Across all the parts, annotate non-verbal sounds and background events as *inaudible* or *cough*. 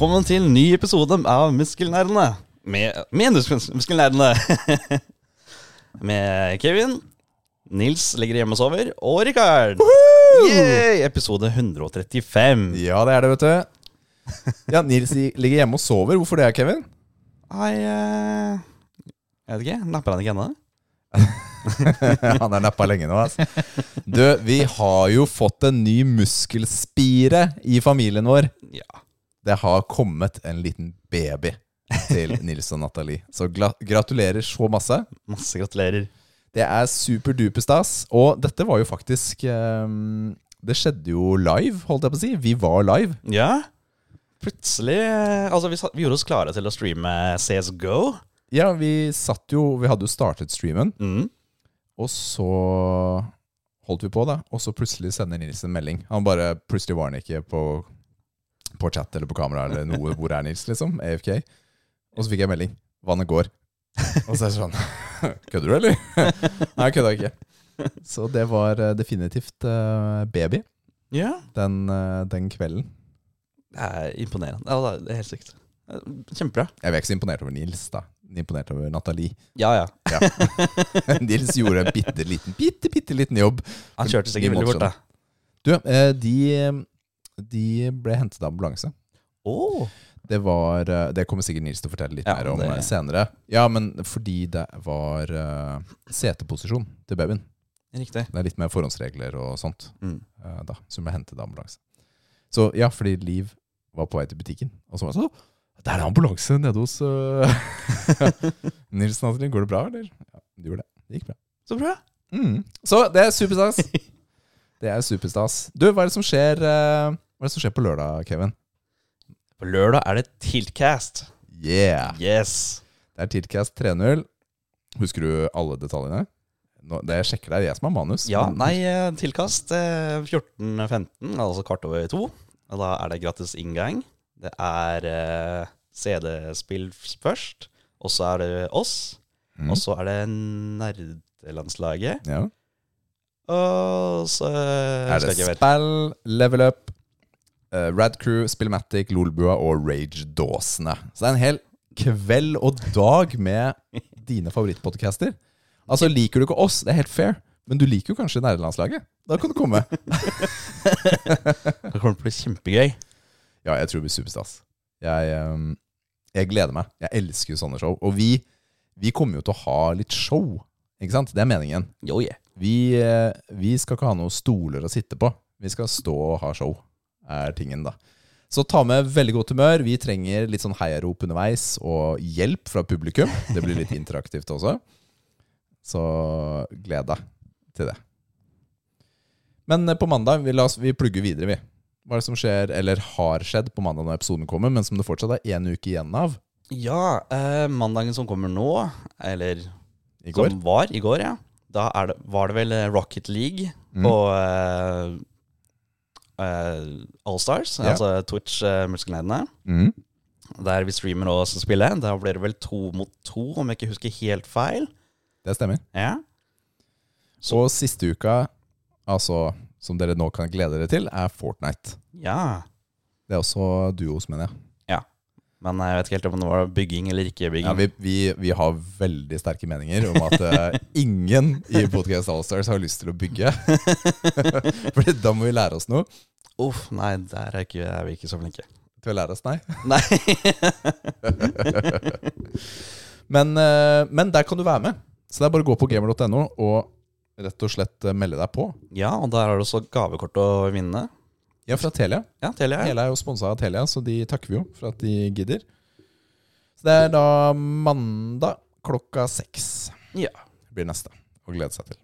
Velkommen til en ny episode av Muskelnerdene. Med, med Muskelnerdene. *laughs* med Kevin, Nils ligger hjemme og sover, og Rikard. Yay! Episode 135. Ja, det er det, vet du. Ja, Nils ligger hjemme og sover. Hvorfor det, Kevin? Nei, uh, Jeg vet ikke. Napper han ikke ennå? *laughs* Han er nappa lenge nå, altså. Du, vi har jo fått en ny muskelspire i familien vår. Ja. Det har kommet en liten baby til *laughs* Nils og Nathalie. Så gratulerer så masse. Masse gratulerer. Det er superduper stas. Og dette var jo faktisk um, Det skjedde jo live, holdt jeg på å si. Vi var live. Ja. Plutselig eh, Altså, vi, satt, vi gjorde oss klare til å streame CSGO. Ja, vi satt jo Vi hadde jo startet streamen. Mm. Og så holdt vi på, da. Og så plutselig sender Nils en melding. Han bare, Plutselig var han ikke på, på chat eller på kamera eller noe. Hvor er Nils, liksom? AFK. Og så fikk jeg melding. Vannet går. Og så er det sånn *laughs* Kødder du, eller? *laughs* Nei, jeg kødda ikke. Så det var eh, definitivt eh, baby Ja. den, eh, den kvelden. Det er imponerende. Ja, det er helt sykt. Kjempebra. Jeg er ikke så imponert over Nils, da. Imponert over Nathalie. Ja, ja. *laughs* Nils gjorde en bitte liten, bitte, bitte liten jobb. Han kjørte seg sikkert veldig bort, da. Du, de, de ble hentet av ambulanse. Oh. Det var eh, Det kommer sikkert Nils til å fortelle litt Ja, mer om det- eh, senere. Ja, men fordi det var uh, seteposisjon til babyen. Riktig. Det er litt mer forhåndsregler og sånt Mm. uh, da, som ble hentet av ambulanse. Så ja, fordi Liv var på vei til butikken, og så var det sånn Der er ambulanse nede hos uh... *laughs* Nils Nathalie. Går det bra, eller? Ja, det gjorde det. Det gikk bra. Så bra. Mm. Så det er superstas. Det er superstas. Du, hva er det som skjer eh, Hva er det som skjer på lørdag, Kevin? På lørdag er det Tiltcast. Yeah! Yes. Det er Tiltcast 3.0. Husker du alle detaljene? Nå, det jeg sjekker der, jeg som har manus. Ja, nei, eh, tilkast eh, 14.15, altså kvart over to. Og da er det gratis inngang. Det er eh, CD-spill først, og så er det oss. Mm. Og så er det nerdelandslaget. Ja. Og så Er det spill, level up, uh, Radcrew, Spillmatic, Lolbua og Rage-dåsene. Så det er en hel kveld og dag med dine favorittpodcaster. Altså, liker du ikke oss, det er helt fair, men du liker jo kanskje nerdelandslaget. Da kan du komme. *laughs* *laughs* Det kommer til å bli kjempegøy. Ja, jeg tror det blir superstas. Jeg, um, jeg gleder meg. Jeg elsker jo sånne show. Og vi, vi kommer jo til å ha litt show. Ikke sant? Det er meningen. Jo, yeah. Vi, eh, vi skal ikke ha noen stoler å sitte på. Vi skal stå og ha show, er tingen, da. Så ta med veldig godt humør. Vi trenger litt sånn heiarop underveis og hjelp fra publikum. Det blir litt *laughs* interaktivt også. Så gled deg til det. Men eh, på mandag vi, oss, vi plugger videre, vi. Hva er det som skjer, eller har skjedd på mandag når episoden kommer, men som det fortsatt er én uke igjen av Ja, eh, mandagen som kommer nå, eller som var i går, ja. Da det, var det vel Rocket League Mm. på eh, eh, Allstars, Ja. altså Twitch-muskelnerdene. Mm. Der vi streamer og skal spille. Da blir det vel to mot to, om jeg ikke husker helt feil. Det stemmer. Ja. Og siste uka, altså som dere nå kan glede dere til, er Fortnite. ja. Det er også duos, mener jeg. Men jeg vet ikke helt om det var bygging eller ikke bygging. Ja, vi, vi, vi har veldig sterke meninger om at eh, ingen i Podcast Allstars har lyst til å bygge. *laughs* For da må vi lære oss noe. Uff, nei, der er, ikke, er vi ikke så flinke. Til å lære oss, nei. *laughs* Nei. *laughs* Men, eh, men der kan du være med. Så det er bare å gå på gamer.no og rett og slett melde deg på. ja, og der har du også gavekort å vinne. Ja, fra Telia. Ja, Telia. Hele er jo sponsa av Telia, så de takker vi jo for at de gidder. Så det er da mandag klokka seks. Ja. blir neste å glede seg til.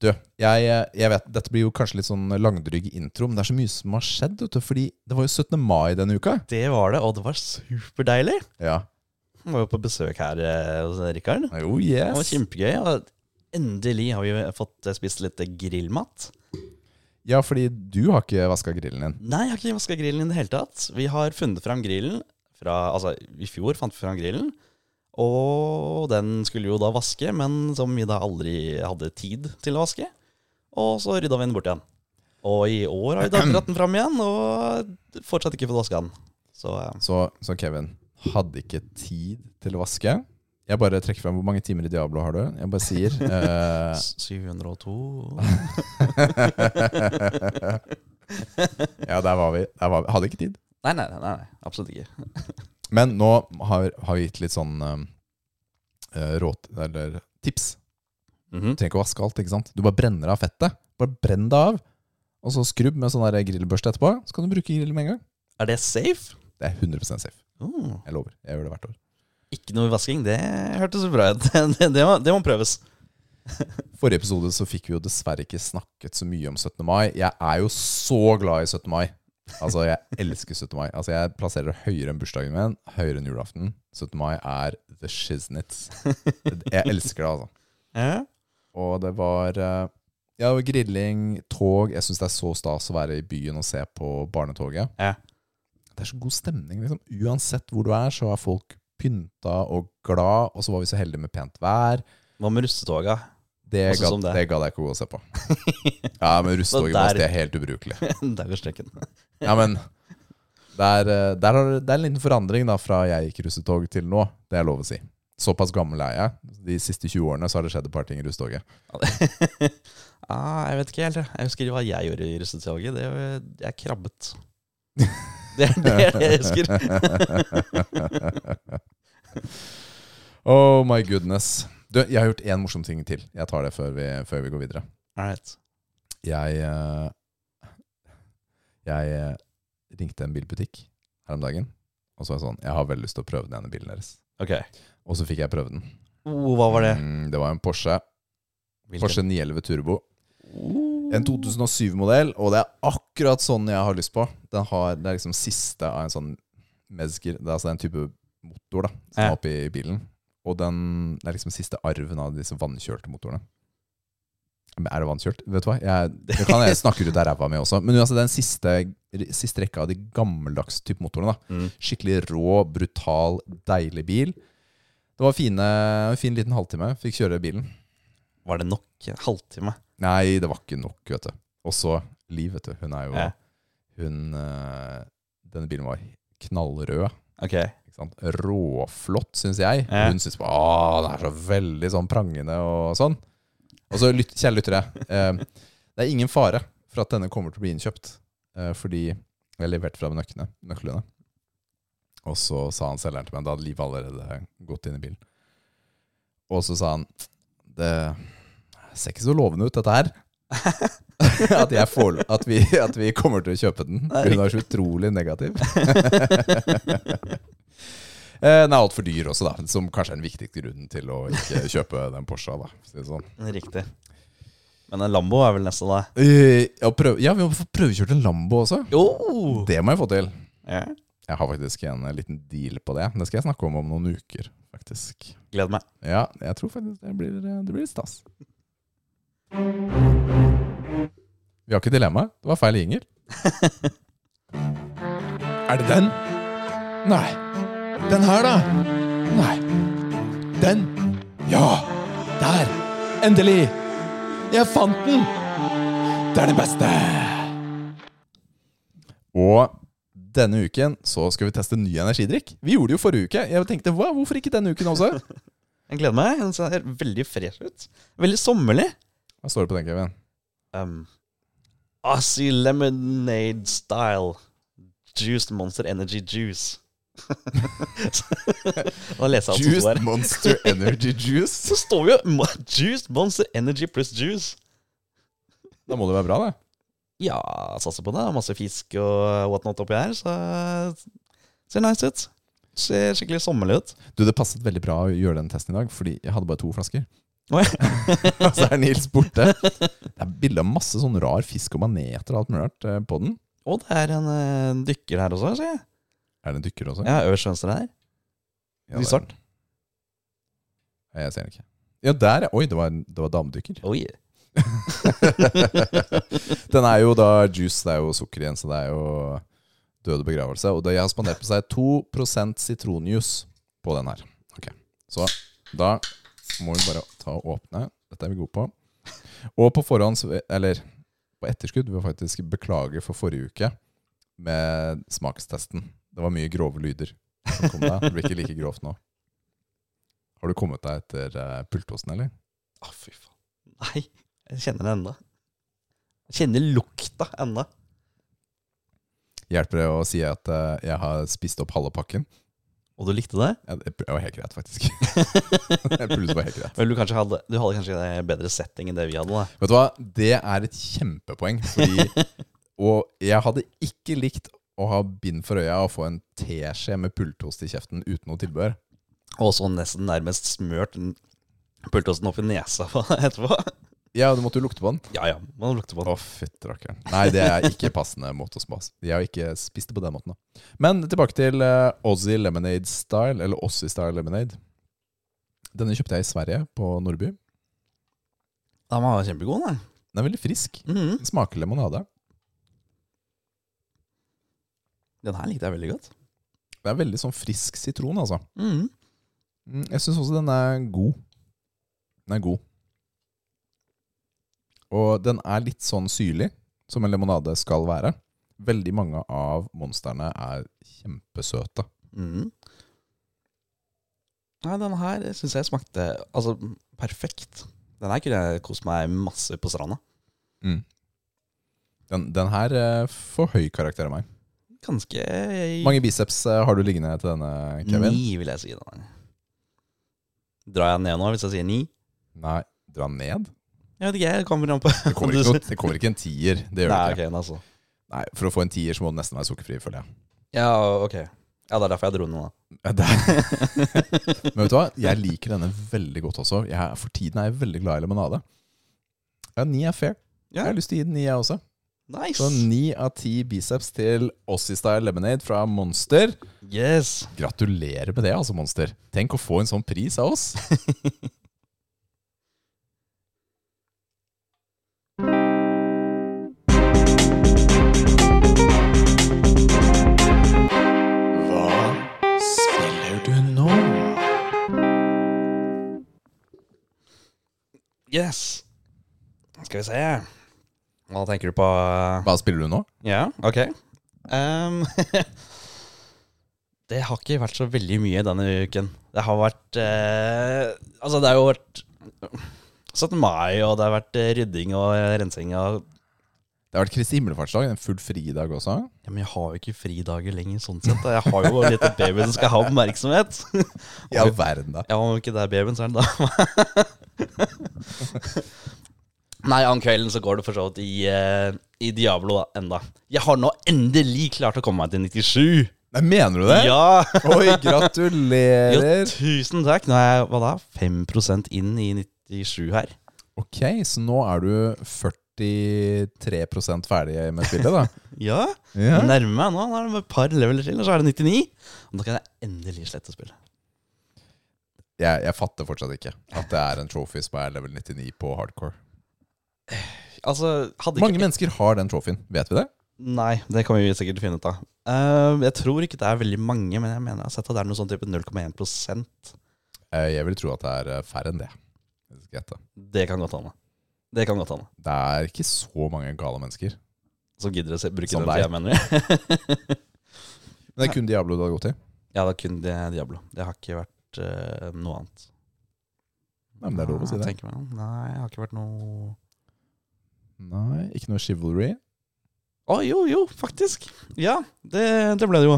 Du, jeg, jeg vet, dette blir jo kanskje litt sånn langdrygg intro, men det er så mye som har skjedd, vet du. Fordi det var jo 17. mai denne uka. Det var det, og det var superdeilig. Ja. Vi var jo på besøk her eh, hos Rikard. Jo, Det var kjempegøy. Og endelig har vi fått spist litt grillmat. Ja, fordi du har ikke vaska grillen din. Nei, jeg har ikke vaska grillen i det hele tatt. Vi har funnet fram grillen fra Altså, i fjor fant vi fram grillen. Og den skulle jo da vaske, men som vi da aldri hadde tid til å vaske. Og så rydda vi den bort igjen. Og i år har vi da dratt den fram igjen, og fortsatt ikke fått vaska den. Så eh, Så, så Kevin hadde ikke tid til å vaske. Jeg bare trekker frem hvor mange timer i Diablo har du. Jeg bare sier *laughs* uh, 702 *laughs* Ja, der var vi. Der var vi. Hadde ikke tid. Nei, nei, nei, nei absolutt ikke. *laughs* Men nå har, har vi gitt litt sånn uh, råd, eller tips. Mhm. Du trenger ikke å vaske alt. ikke sant? Du bare brenner av fettet. Bare brenn det av. Og så skrubb med sånn der grillbørste etterpå. Så kan du bruke grillen med en gang. Er det safe? Det er 100 safe. Mm. Jeg lover. Jeg gjør det hvert år. Ikke noe vasking, det hørtes bra ut. *laughs* Det, det, må, det må prøves. *laughs* Forrige episode så fikk vi jo dessverre ikke snakket så mye om 17. mai. Jeg er jo så glad i 17. mai. Altså, jeg *laughs* elsker 17. mai. Altså, Jeg plasserer det høyere enn bursdagen min, høyere enn julaften. 17. mai er the shiznits. Jeg elsker det, altså. Ja. Og det var eh, ja, grilling, tog. Jeg syns det er så stas å være i byen og se på barnetoget. Ja. Det er så god stemning. liksom Uansett hvor du er, så er folk pynta og glad. Og så var vi så heldige med pent vær. Hva med rustetoga? Det, ga, det? det gadd jeg ikke å gå og se på. *laughs* Ja, men vårt det er helt ubrukelig. *laughs* Der går streken. *laughs* Ja, men der, eh, der har, det er en liten forandring da fra jeg gikk russetog til nå. Det er lov å si. Såpass gammel er jeg. De siste 20 årene så har det skjedd et par ting i russetoget. ah, jeg vet ikke helt. jeg. Husker hva jeg gjorde i russetoget. Det var- Jeg krabbet. *laughs* Det er det jeg *laughs* husker. *laughs* oh my goodness. Du, jeg har gjort én morsom ting til. Jeg tar det før vi, før vi går videre. Alright. Jeg eh, Jeg eh, ringte en bilbutikk her om dagen. Og så var jeg sånn Jeg har veldig lyst til å prøve den ene bilen deres. Ok. Og så fikk jeg prøve den. Oh, hva var det? Mm, det var en Porsche. Hvilken? Porsche 911 Turbo. Oh. En 2007-modell, og det er akkurat sånn jeg har lyst på. Den har, det er liksom siste av en sånn Mezger Det er altså en type motor da som er oppi bilen. Og den det er liksom siste arven av disse vannkjølte motorene. Men er det vannkjølt? Vet du hva? Jeg, det kan jeg snakke ut av ræva mi også. Men altså, den siste, siste rekka av de gammeldags type motorene. da Mm. Skikkelig rå, brutal, deilig bil. Det var fine, en fin liten halvtime. Fikk kjøre bilen. Var det nok? En halvtime? Nei, det var ikke nok, vet du. Og så Liv, vet du. Hun er jo Ja. Hun eh, Denne bilen var knallrød. Ok. Ikke sant? Råflott, syns jeg. Ja. Hun syns bare det er så veldig sånn prangende og sånn. Og så, lyt, kjære lyttere, eh, det er ingen fare for at denne kommer til å bli innkjøpt. Eh, fordi jeg leverte fra meg nøklene, nøklene. Og så sa han selgeren til meg Da hadde Liv allerede gått inn i bilen. Og så sa han Det ser ikke så lovende ut, dette her. *laughs* at, jeg får, at, vi, at vi kommer til å kjøpe den. Hun er så utrolig negativ. *laughs* Eh, Den er altfor dyr også, da. Som kanskje er den viktigste grunnen til å ikke kjøpe den Porscha. da det sånn. Riktig. Men en Lambo er vel neste, da? Eh, ja, prøv, ja, vi må få prøvekjørt en Lambo også. Jo! Det må jeg få til. Ja. Jeg har faktisk en eh, liten deal på det. Det skal jeg snakke om om noen uker. faktisk Gleder meg. Ja, jeg tror faktisk det blir, det blir stas. Vi har ikke dilemma. Det var feil gjenger. *laughs* er det den? Nei. Den her, da? Nei. Den? Ja! Der! Endelig! Jeg fant den! Det er den beste! Og denne uken så skal vi teste ny energidrikk. Vi gjorde det jo forrige uke. Jeg tenkte, hva, Hvorfor ikke denne uken også? *laughs* Jeg gleder meg. Den ser veldig fresh ut. Veldig sommerlig. Hva står det på den, Kevin? Um, Aussie lemonade style. Juiced Monster Energy Juice. *laughs* Juiced. Monster Energy Juice. *laughs* Så står jo Juiced Monster Energy pluss juice. Da må det være bra, det. Ja, satser på det. Masse fisk og whatnot oppi her, så ser nice ut. Ser skikkelig sommerlig ut. Du, Det passet veldig bra å gjøre den testen i dag, fordi jeg hadde bare to flasker. *laughs* Og så er Nils borte. Det er bilde av masse sånn rar fisk og maneter og alt mulig rart eh, på den. Og det er en eh, dykker her også, ser jeg. Er det en dykker også? Ja, øverst venstre der. Ja, Litt svart. Jeg ser den ikke. Ja, der. Oi, det var, en- det var damedykker. Oi. *laughs* Den er jo da juice, det er jo sukker igjen, så det er jo døde begravelse. Og det, jeg har spandert på seg 2% sitronjuice på den her. Ok, Så da må vi bare ta og åpne. Dette er vi gode på. Og på forhånd, eller på etterskudd, vil jeg faktisk beklage for forrige uke med smakstesten. Det var mye grove lyder som kom der. Det blir ikke like grovt nå. Har du kommet deg etter uh, pultosten, eller? Å, fy faen. Nei, jeg kjenner det. Jeg kjenner lukta enda. Hjelper det å si at eh, jeg har spist opp halve pakken? Og du likte det? Ja, det var helt greit, faktisk. *laughs* Pulsen var helt greit. Vel, du, hadde, du hadde kanskje en bedre setting enn det vi hadde, da. Vet du hva, det er et kjempepoeng. Fordi, *laughs* og jeg hadde ikke likt å ha bind for øya og få en teskje med pultost i kjeften uten noe tilbehør. Og så nesten nærmest smørt pultosten opp i nesa etterpå. Ja, du måtte jo lukte på den. Ja ja, man lukter på den. Å, den. fytterakkeren. Nei, det er ikke *laughs* passende mot oss, bass. Jeg har ikke spist det på den måten. da. Men tilbake til uh, Aussie Lemonade Style, eller Aussie Style Lemonade. Denne kjøpte jeg i Sverige, på Nordby. Den var kjempegod, den. Den er veldig frisk. Mm Den smaker limonade. Den her likte jeg veldig godt. Det er veldig sånn frisk sitron, altså. Mm -hmm. Jeg syns også den er god. Den er god. Og den er litt sånn syrlig, som en limonade skal være. Veldig mange av monstrene er kjempesøte. Mm. Nei, den her syns jeg smakte altså, perfekt. Den her kunne jeg kost meg masse på stranda. Mm. Den, den her eh, får høy karakter av meg. Ganske mange biceps eh, har du liggende til denne, Kevin? Ni, vil jeg si. Drar jeg ned nå hvis jeg sier ni? Nei, dra ned? Jeg vet ikke, jeg kommer an på Det kommer *laughs* ikke, det kommer ikke en tier. Det gjør Nei, det ikke. Okay, altså. Nei, For å få en tier så må den nesten være sukkerfri, føler jeg. Ja, ok. Ja, det er derfor jeg dro den nå, da. *laughs* Men vet du hva? Jeg liker denne veldig godt også. Jeg, for tiden er jeg veldig glad i limonade. Ja, Ni er fair. Ja. Jeg har lyst til å gi den ni, jeg også. Nice. Så ni av ti biceps til Ossie Style Lemonade fra Monster. Yes. Gratulerer med det, altså, Monster. Tenk å få en sånn pris av oss. *laughs* Yes. Skal vi se. Hva tenker du på? Hva spiller du nå? Ja, ok. Um, *laughs* det har ikke vært så veldig mye denne uken. Det har vært eh, Altså, det har jo vært 17. mai, og det har vært eh, rydding og rensing og Det har vært Kristi himmelfartsdag, en full fridag også. Ja, men jeg har jo ikke fridager lenger, sånn sett. da. Jeg har jo en liten baby som skal ha oppmerksomhet. All verden, da. Ja, om ikke det er babyen, så er det da. Nei, om kvelden så går det for så vidt i, eh, i Diablo da, enda. Jeg har nå endelig klart å komme meg til 97. Nei, mener du det? Ja! Oi, Jo, gratulerer! tusen takk. Nå er jeg hva da, 5 inn i 97 her. Ok, så nå er du 43% ferdig med spillet, da? *laughs* Ja, Ja. jeg nærmer meg nå. Nå er det et par leveler til, og så er det 99. Og da kan jeg endelig slette spillet. Jeg, jeg fatter fortsatt ikke at det er en trophy som er level 99 på hardcore. *sighs* Altså, Mange ikke mennesker har den trophyen, vet vi det? Nei, det kan vi sikkert finne ut av. Uh, jeg tror ikke det er veldig mange, men jeg mener jeg har sett at det er noe sånn type 0,1 uh, Jeg vil tro at det er eh, færre enn det. Det kan godt hende. Det kan godt hende. Det er ikke så mange gale mennesker. Som gidder å se, bruke Som den deg. tida, mener jeg. Men det er kun Diablo du har gått til? ja, det er kun det Diablo. Det har ikke vært eh, noe annet. Nei, men det er lov å si Jeg det. tenker meg om. Nei, jeg har ikke vært noe Nei, ikke noe chivalry. Å, jo, jo, faktisk. Ja, det, det ble det jo.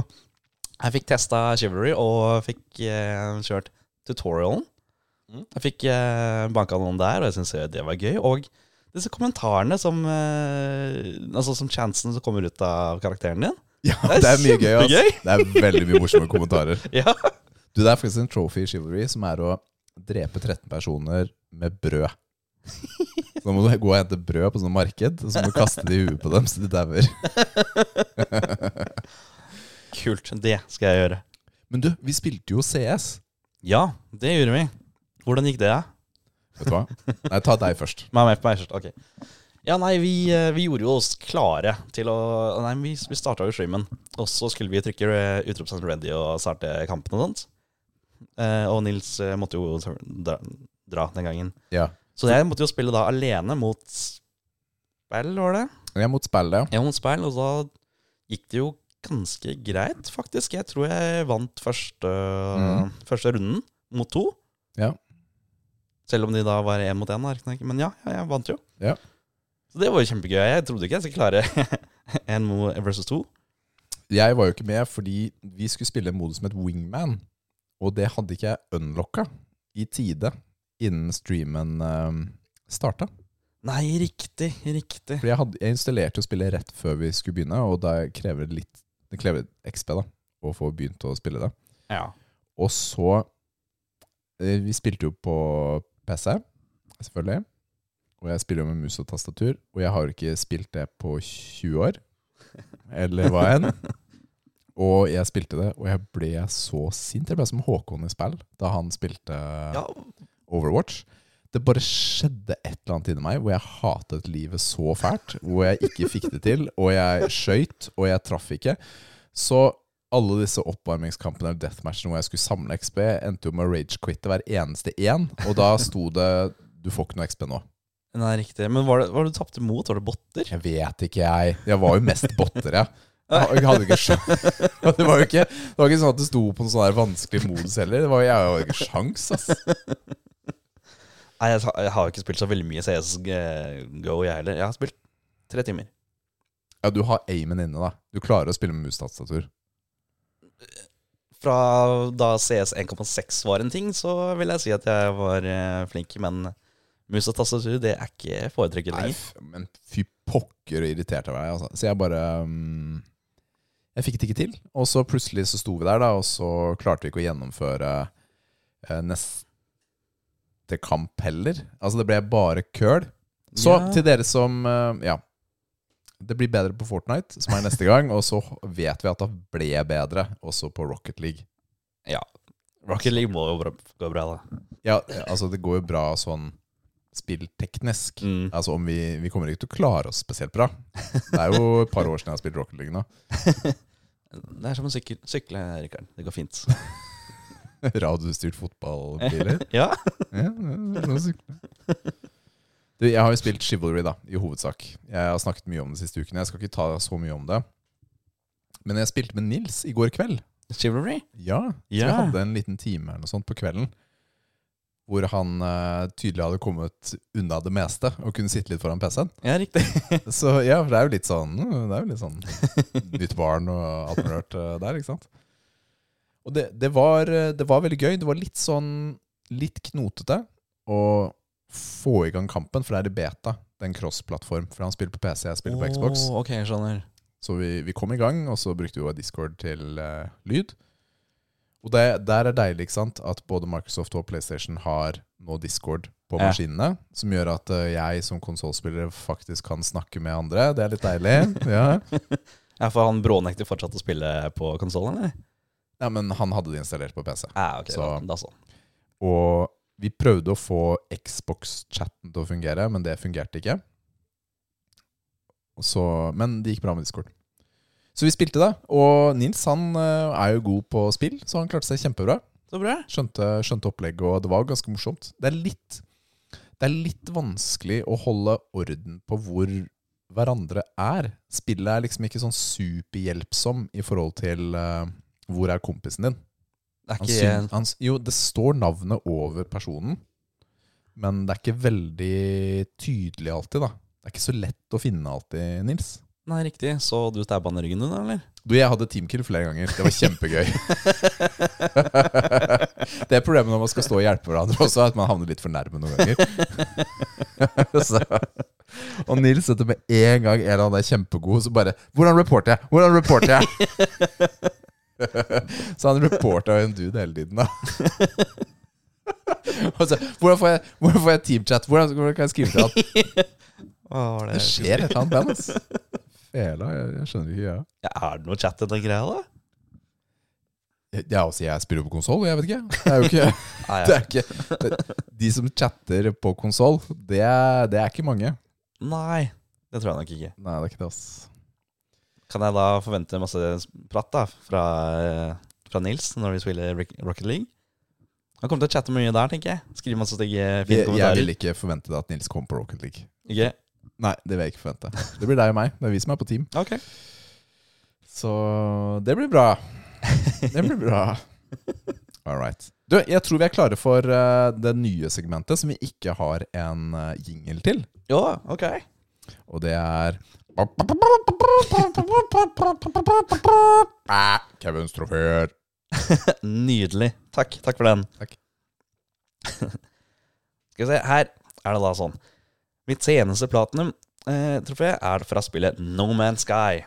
Jeg fikk testa Chivalry og fikk eh, kjørt tutorialen. Mm. Jeg fikk eh, banka noen der, og jeg syns det var gøy. Og disse kommentarene som eh, Altså som chansen som kommer ut av karakteren din. *laughs* Ja, det er mye gøy. Altså. Det er veldig mye morsomme kommentarer. *laughs* Ja. Du, Det er faktisk en trophy chivalry som er å drepe 13 personer med brød. *laughs* Så nå må du gå og hente brød på sånn marked, og så må du kaste det i huet på dem så de dauer. Kult. Det skal jeg gjøre. Men du, vi spilte jo CS. Ja, det gjorde vi. Hvordan gikk det? Ja? Vet du hva? Nei, ta deg først. *laughs* Meg, meg, meg først. Ok. Ja, nei, vi, eh, vi gjorde jo oss klare til å Nei, vi, vi starta jo streamen. Og så skulle vi trykke eh, utropstegn ready og starte kampen og sånt. Eh, og Nils eh, måtte jo dra, dra den gangen. Ja. Så jeg måtte jo spille da alene mot spill, var det? Er mot spill, ja. Ja, mot spill, og da gikk det jo ganske greit, faktisk. Jeg tror jeg vant første, mm. første runden mot to. Ja. Selv om de da var én mot én. Men ja, ja, jeg vant jo. Ja. Så det var jo kjempegøy. Jeg trodde ikke jeg skulle klare *laughs* én versus to. Jeg var jo ikke med fordi vi skulle spille en modus som het Wingman. Og det hadde ikke jeg unlocka i tide innen streamen uh, starta. Nei, riktig, riktig. Fordi jeg, hadde, jeg installerte jo spillet rett før vi skulle begynne, og da krever det litt Det krever XP da å få begynt å spille det. Ja. Og så eh, Vi spilte jo på PC, selvfølgelig. Og jeg spiller jo med mus og tastatur. Og jeg har jo ikke spilt det på 20 år. Eller hva enn. Og jeg spilte det, og jeg ble så sint. Jeg ble som Håkon i spill da han spilte ja. Overwatch. Det bare skjedde et eller annet inni meg hvor jeg hatet livet så fælt. Hvor jeg ikke fikk det til, og jeg skøyt, og jeg traff ikke. Så alle disse oppvarmingskampene eller deathmatchene hvor jeg skulle samle XP, endte jo med å rage-quitte hver eneste én. Og da sto det 'du får ikke noe XP nå'. Nei, riktig. Men var det, var det du tapte mot? Var det botter? Jeg vet ikke, jeg. Jeg var jo mest botter, jeg. Jeg hadde ikke sjans. *laughs* Det var jo ikke, det var ikke sånn at det sto på en sånn her vanskelig modus heller. Det var, jeg hadde ikke sjans, ass. Nei, jeg, har- jeg har jo ikke spilt så veldig mye CSGO, jeg heller. Jeg har spilt tre timer. Ja, du har aimen inne, da. Du klarer å spille med mus-tastatur. Fra da CS 1,6 var en ting, så vil jeg si at jeg var eh, flink. Men mus og tastatur, det er ikke foretrykket lenger. men fy pokker og irritert jeg ble. Altså. Så jeg bare um, Jeg fikk det ikke til. Og så plutselig så sto vi der, da, og så klarte vi ikke å gjennomføre eh, neste kamp heller. Altså, det ble bare køl. Så Ja. til dere som uh, Ja. Det blir bedre på Fortnite, som er neste gang. Og så vet vi at det ble bedre også på Rocket League. Ja. Rocket League må jo bra- gå bra, da. Ja, altså, det går jo bra sånn spillteknisk. Mm. Altså om vi, vi kommer ikke til å klare oss spesielt bra. Det er jo et par år siden jeg har spilt Rocket League nå. Det er som å sykle, sykle Rikard. Det går fint. *laughs* Radiostyrt fotballbiler. *laughs* ja. Ja, ja, jeg. Du, jeg har jo spilt Chivalry, da, i hovedsak. Jeg har snakket mye om det siste ukene. Jeg skal ikke ta så mye om det. Men jeg spilte med Nils i går kveld. Chivalry? Ja, så yeah. jeg hadde en liten time eller noe sånt på kvelden. Hvor han uh, tydelig hadde kommet unna det meste og kunne sitte litt foran PC-en. Ja, riktig. *laughs* Så ja, for det er jo litt sånn Det er jo litt sånn *laughs* nytt barn og alt mulig rart eh, der, ikke sant? Og det, det, var, eh, det var veldig gøy. Det var litt sånn Litt knotete å få i gang kampen, for det er i beta. Det er en cross-plattform. For han spiller på PC, jeg spiller på Xbox. Ok, jeg skjønner. Så vi, vi kom i gang, og så brukte vi Discord til uh, lyd. Og det, der er deilig ikke sant, at både Microsoft og PlayStation har nå Discord på Ja. maskinene. Som gjør at uh, jeg som konsollspiller faktisk kan snakke med andre. Det er litt deilig. *laughs* ja. Ja, For han brånekter fortsatt å spille på konsollen, eller? ja, Men han hadde det installert på PC. Ja, ok, Så- da, da så. Og vi prøvde å få Xbox-chatten til å fungere, men det fungerte ikke. Så, men det gikk bra med Discord. Så vi spilte det. Og Nils han eh, er jo god på spill, så han klarte seg kjempebra. Så bra. Skjønte, skjønte opplegget, og det var ganske morsomt. Det er litt Det er litt vanskelig å holde orden på hvor hverandre er. Spillet er liksom ikke sånn superhjelpsom i forhold til uh, hvor er kompisen din. Det ikke syn- han, jo, det står navnet over personen, men det er ikke veldig tydelig alltid, da. Det er ikke så lett å finne alltid, Nils. Nei, riktig. Så du stabba han i ryggen din, eller? Du, jeg hadde teamkill flere ganger. Det var kjempegøy. *laughs* det er problemet når man skal stå og hjelpe hverandre også, at man havner litt for nærme noen ganger. *laughs* så, og Nils setter med en gang en av dem er kjempegod, så bare 'Hvordan reporter jeg? Hvordan reporter jeg?' *laughs* så han reporta jo en dude hele tiden, da. *laughs* altså, hvordan, får jeg, hvordan får jeg teamchat? Hvordan, hvordan kan jeg skrive til han? *laughs* Hva det, Det skjer et eller annet han, ass. Fela, jeg, jeg skjønner ikke greia. Ja, er det noe chat i den greia, da? jeg, også, jeg spiller på konsoll, jeg vet ikke. Det er jo ikke, det er ikke det, De som chatter på konsoll, det, det er ikke mange. Nei, det tror jeg nok ikke. Nei, det er ikke det, ass. Kan jeg da forvente masse prat da fra, eh, fra Nils når vi spiller Rocket League? Han kommer til å chatte mye der, tenker jeg. Skrive masse stygge, Jeg, kommentarer. jeg vil ikke forvente at Nils kommer på Rocket League. Ikke? Nei, det vil jeg ikke forvente. Det blir deg og meg. Det er vi som er på team. *laughs* Ok. Så det blir bra. Det blir bra. All right. Du, jeg tror vi er klare for eh, det nye segmentet som vi ikke har en uh, jingle til. Ja, ok. Og det er Kevins trofeer. Nydelig. Takk. Takk for den. Takk. *laughs* Skal vi se, her er det da sånn. Mitt seneste platinum-trofé er fra spillet No Man's Sky.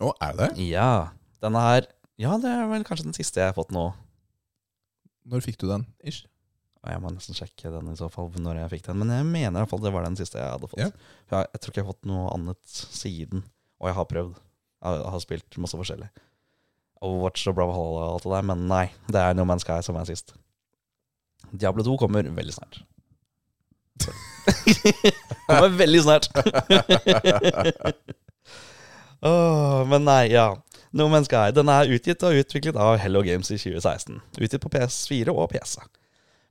Å, er det det? Ja, denne her Ja, det er vel kanskje den siste jeg har fått nå. Når fikk du den? Ish? Og Jeg må nesten sjekke den i så fall når jeg fikk den. Men jeg mener i hvert fall det var den siste jeg hadde fått. Ja. Jeg, jeg tror ikke jeg har fått noe annet siden. Og jeg har prøvd. Jeg har spilt masse forskjellig. Overwatch og Hall og alt det der. Men nei, det er No Man's Sky som er sist. Diablo 2 kommer veldig snart. *laughs* kommer veldig snart. oh, men nei, ja. No Man's Sky den er utgitt og utviklet av Hello Games i 2016. Utgitt på PS4 og PC.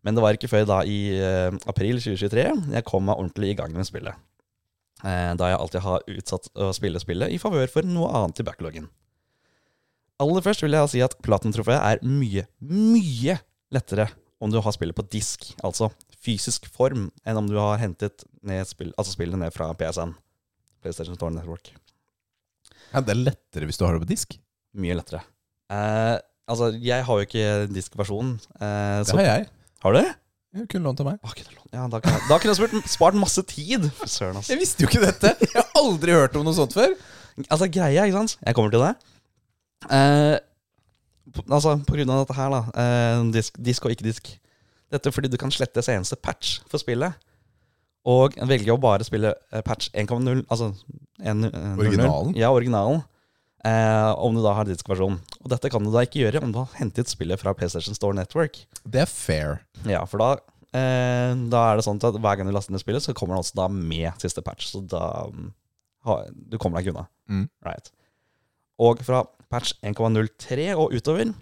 Men det var ikke før da i eh, april 2023 jeg kom meg ordentlig i gang med spillet. Eh, da jeg alltid har utsatt å spille spillet i favør for noe annet i backloggen. Aller først vil jeg si at Platinum-trofeet er mye, mye lettere om du har spillet på disk, altså fysisk form, enn om du har hentet ned spill, altså spillet ned fra PSN. PlayStation Store Network. Ja, det er lettere hvis du har det på disk. Mye lettere. Eh, altså, jeg har jo ikke diskversjonen. Eh, Det har jeg. Har du? Jeg kunne lånt av meg. Å, kunne lånt- Ja, da kunne jeg, da kunne jeg spurt, spart masse tid. Fy Søren, altså. Jeg visste jo ikke dette! Jeg har aldri hørt om noe sånt før. Altså, greia, ikke sant? Jeg kommer til det. Eh, på, altså, på grunn av dette her, da. Eh, disk, disk og ikke disk. Dette fordi du kan slette seneste patch for spillet. Og velge å bare spille eh, patch 1.0, altså en- eh, 0.0. Originalen? Ja, originalen. Eh, om du da har diskversjon. Og dette kan du da ikke gjøre om du har hentet spillet fra PlayStation Store Network. Det er fair. Ja, for da, eh, da er det sånn at hver gang du laster ned spillet, så kommer det også da med siste patch. Så da mm, ha, Du kommer deg ikke unna. Mm. Right. Og fra patch 1.03 og utover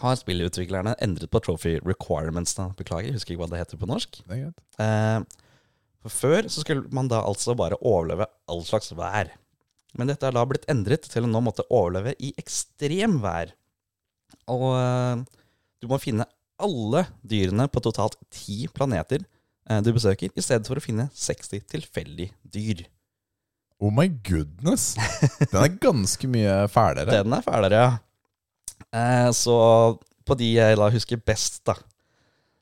har spillutviklerne endret på trophy requirements. Da. Beklager, jeg husker ikke hva det heter på norsk. Det er greit. Eh, for Før så skulle man da altså bare overleve all slags vær. Men dette er da blitt endret til å nå måtte overleve i ekstremvær. Og eh, du må finne alle dyrene på totalt ti planeter eh, du besøker, i stedet for å finne 60 tilfeldige dyr. Oh my goodness! Den er ganske mye fælere. *laughs* Den er fælere, ja. Eh, så på de jeg da husker best, da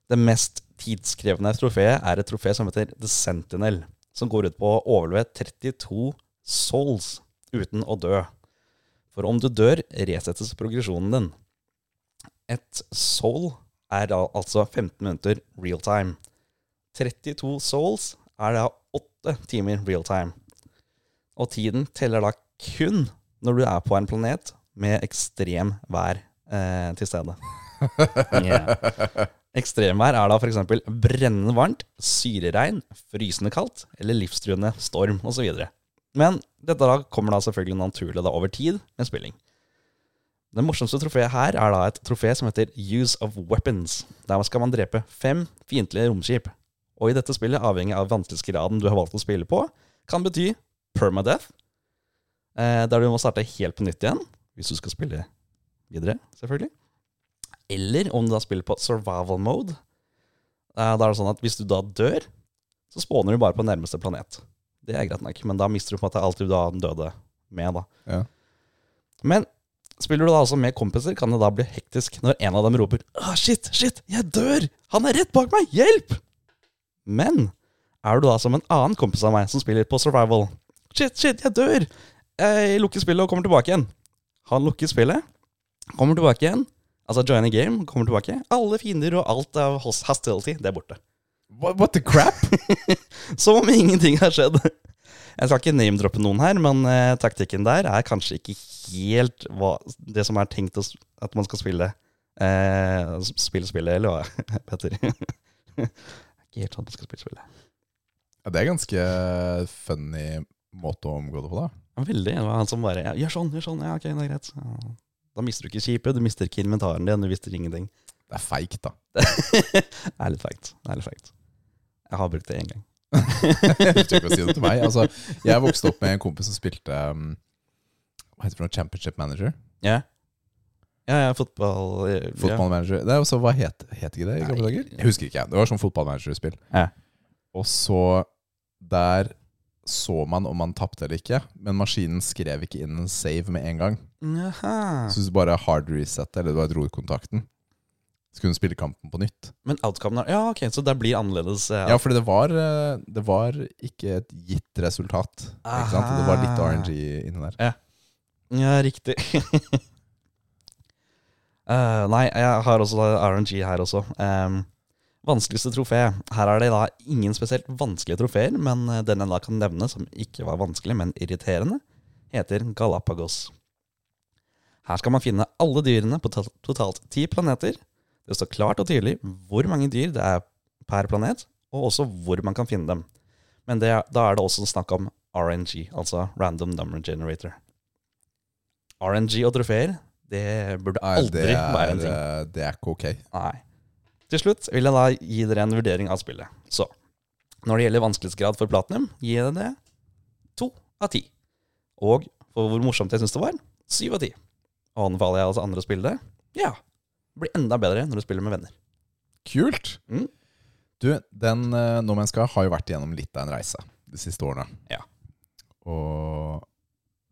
Det mest tidskrevende trofeet er et trofé som heter The Sentinel, som går ut på å overleve 32 souls uten å dø. For om du dør, resettes progresjonen din. Et soul er da altså 15 minutter real time. 32 souls er da 8 timer real time. Og tiden teller da kun når du er på en planet med ekstrem vær eh, til stede. *laughs* Yeah. Ekstremvær er da f.eks. brennende varmt, syreregn, frysende kaldt eller livstruende storm osv. Men dette da kommer da selvfølgelig naturlig da over tid med spilling. Det morsomste trofeet her er da et trofé som heter Use of Weapons. Der skal man drepe fem fiendtlige romskip. Og i dette spillet, avhengig av vanskelighetsgraden du har valgt å spille på, kan bety permadeath, eh, der du må starte helt på nytt igjen, hvis du skal spille videre, selvfølgelig. Eller om du da spiller på survival mode. Eh, da er det sånn at hvis du da dør, så spåner du bare på nærmeste planet. Det er greit nok, men da mister du på en måte alt du da døde med, da. Ja. Men spiller du da altså med kompiser, kan det da bli hektisk når en av dem roper ah, shit, shit, jeg dør! Han er rett bak meg! Hjelp! Men er du da som en annen kompis av meg som spiller på survival? Shit, shit, jeg dør! Jeg lukker spillet og kommer tilbake igjen. Han lukker spillet, kommer tilbake igjen. Altså, join a game, kommer tilbake. Alle fiender og alt av hos- hostility, det er borte. What, what the crap? *laughs* Som om ingenting har skjedd. Jeg skal ikke name-droppe noen her, men eh, taktikken der er kanskje ikke helt hva, det som er tenkt å, at man skal spille. Eh, spille spillet, eller hva, *laughs* Petter? *laughs* ikke helt sånn at man skal spille spillet. Ja, det er ganske funny måte å omgå det på, da. Ja, Veldig. Det var han som bare ja, 'Gjør sånn, gjør sånn.' Ja, ok, det er greit. Ja. Da mister du ikke skipet, du mister ikke inventaren din, du mister ingenting. Det er feigt, da. det er litt feigt. Det er litt feigt. Jeg har brukt det én gang. *laughs* du trenger ikke å si det til meg. Altså, jeg vokste opp med en kompis som spilte um, Hva heter det for noe? Championship Manager? Ja, ja, ja fotball ja. Fotballmanager. Det er også, hva het, het ikke det i gamle dager? Jeg husker ikke. Det var sånn fotballmanagerspill. Ja. Og så Der så man om man tapte eller ikke, men maskinen skrev ikke inn en save med en gang. Aha. Så hvis du bare hard reset eller du bare dro ut kontakten, så kunne spille kampen på nytt. Men outcomen er Ja, ok, så det blir annerledes. Ja, Ja, fordi det var, eh, det var ikke et gitt resultat. Ikke sant? Det var litt RNG inni der. Ja, riktig. uh, *laughs* nei, jeg har også RNG her også. Um, vanskeligste trofé. Her er det da ingen spesielt vanskelige trofeer, men eh, den jeg da kan nevne som ikke var vanskelig, men irriterende, heter Galapagos. Her skal man finne alle dyrene på totalt ti planeter. Det står klart og tydelig hvor mange dyr det er per planet, og også hvor man kan finne dem. Men det, da er det også snakk om RNG, altså Random Number Generator. RNG og trofeer, det burde Nei, aldri det, være en er, ting. det er ikke ok. Nei. Til slutt vil jeg da gi dere en vurdering av spillet. Så, når det gjelder vanskelighetsgrad for Platinum, gir jeg det to av ti. Og for hvor morsomt jeg syns det var, syv av ti. Anbefaler jeg altså andre å spille det? Ja. Blir enda bedre når du spiller med venner. Kult! Mm. Du, den uh, No Man's Sky har jo vært igjennom litt av en reise de siste årene. Ja. Og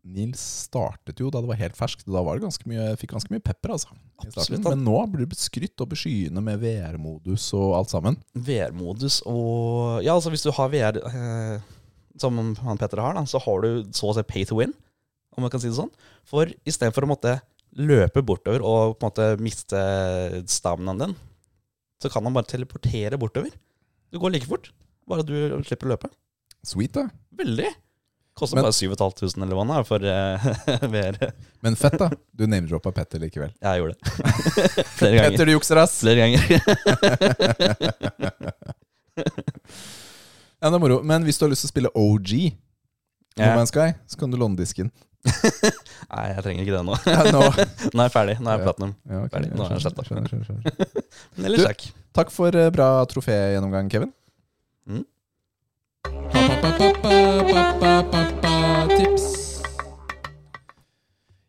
Nils startet jo da det var helt ferskt, da var det ganske mye, fikk ganske mye pepper. altså. Absolutt. Men nå blir det skrytt opp i skyene med VR-modus og alt sammen. VR-modus og Ja, altså hvis du har VR eh, som han Petter har, da, så har du så å si pay to win, om man kan si det sånn. For istedenfor å måtte løpe bortover og på en måte miste staminaen din, så kan han bare teleportere bortover. Du går like fort, bare du slipper å løpe. Sweet, da. Veldig. Koster bare 7500 eller hva det er for eh, *laughs* VR. Men fett, da. Du name-droppa Petter likevel. Jeg gjorde det. *laughs* Flere ganger. Petter, du jukser, ass! Flere ganger. *laughs* Ja, det er moro. Men hvis du har lyst til å spille OG, No Ja. Man's Sky, så kan du låne disken. *laughs* Nei, jeg trenger ikke det nå. Ja, nå. *laughs* Nå er jeg ferdig. Nå er jeg Ja. platinum. Ja, okay, Ferdig. Nå er jeg sletta. *laughs* Men ellers takk. Takk for eh, bra trofégjennomgang, Kevin. Mm. Tips.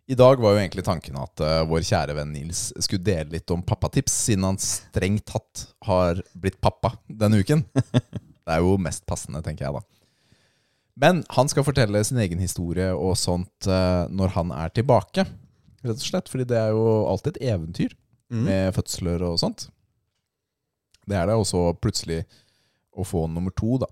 I dag var jo egentlig tanken at uh, vår kjære venn Nils skulle dele litt om pappatips, siden han strengt tatt har blitt pappa denne uken. Det er jo mest passende, tenker jeg da. Men han skal fortelle sin egen historie og sånt eh, når han er tilbake. Rett og slett, fordi det er jo alltid et eventyr Mm. med fødsler og sånt. Det er det også plutselig å få nummer to, da.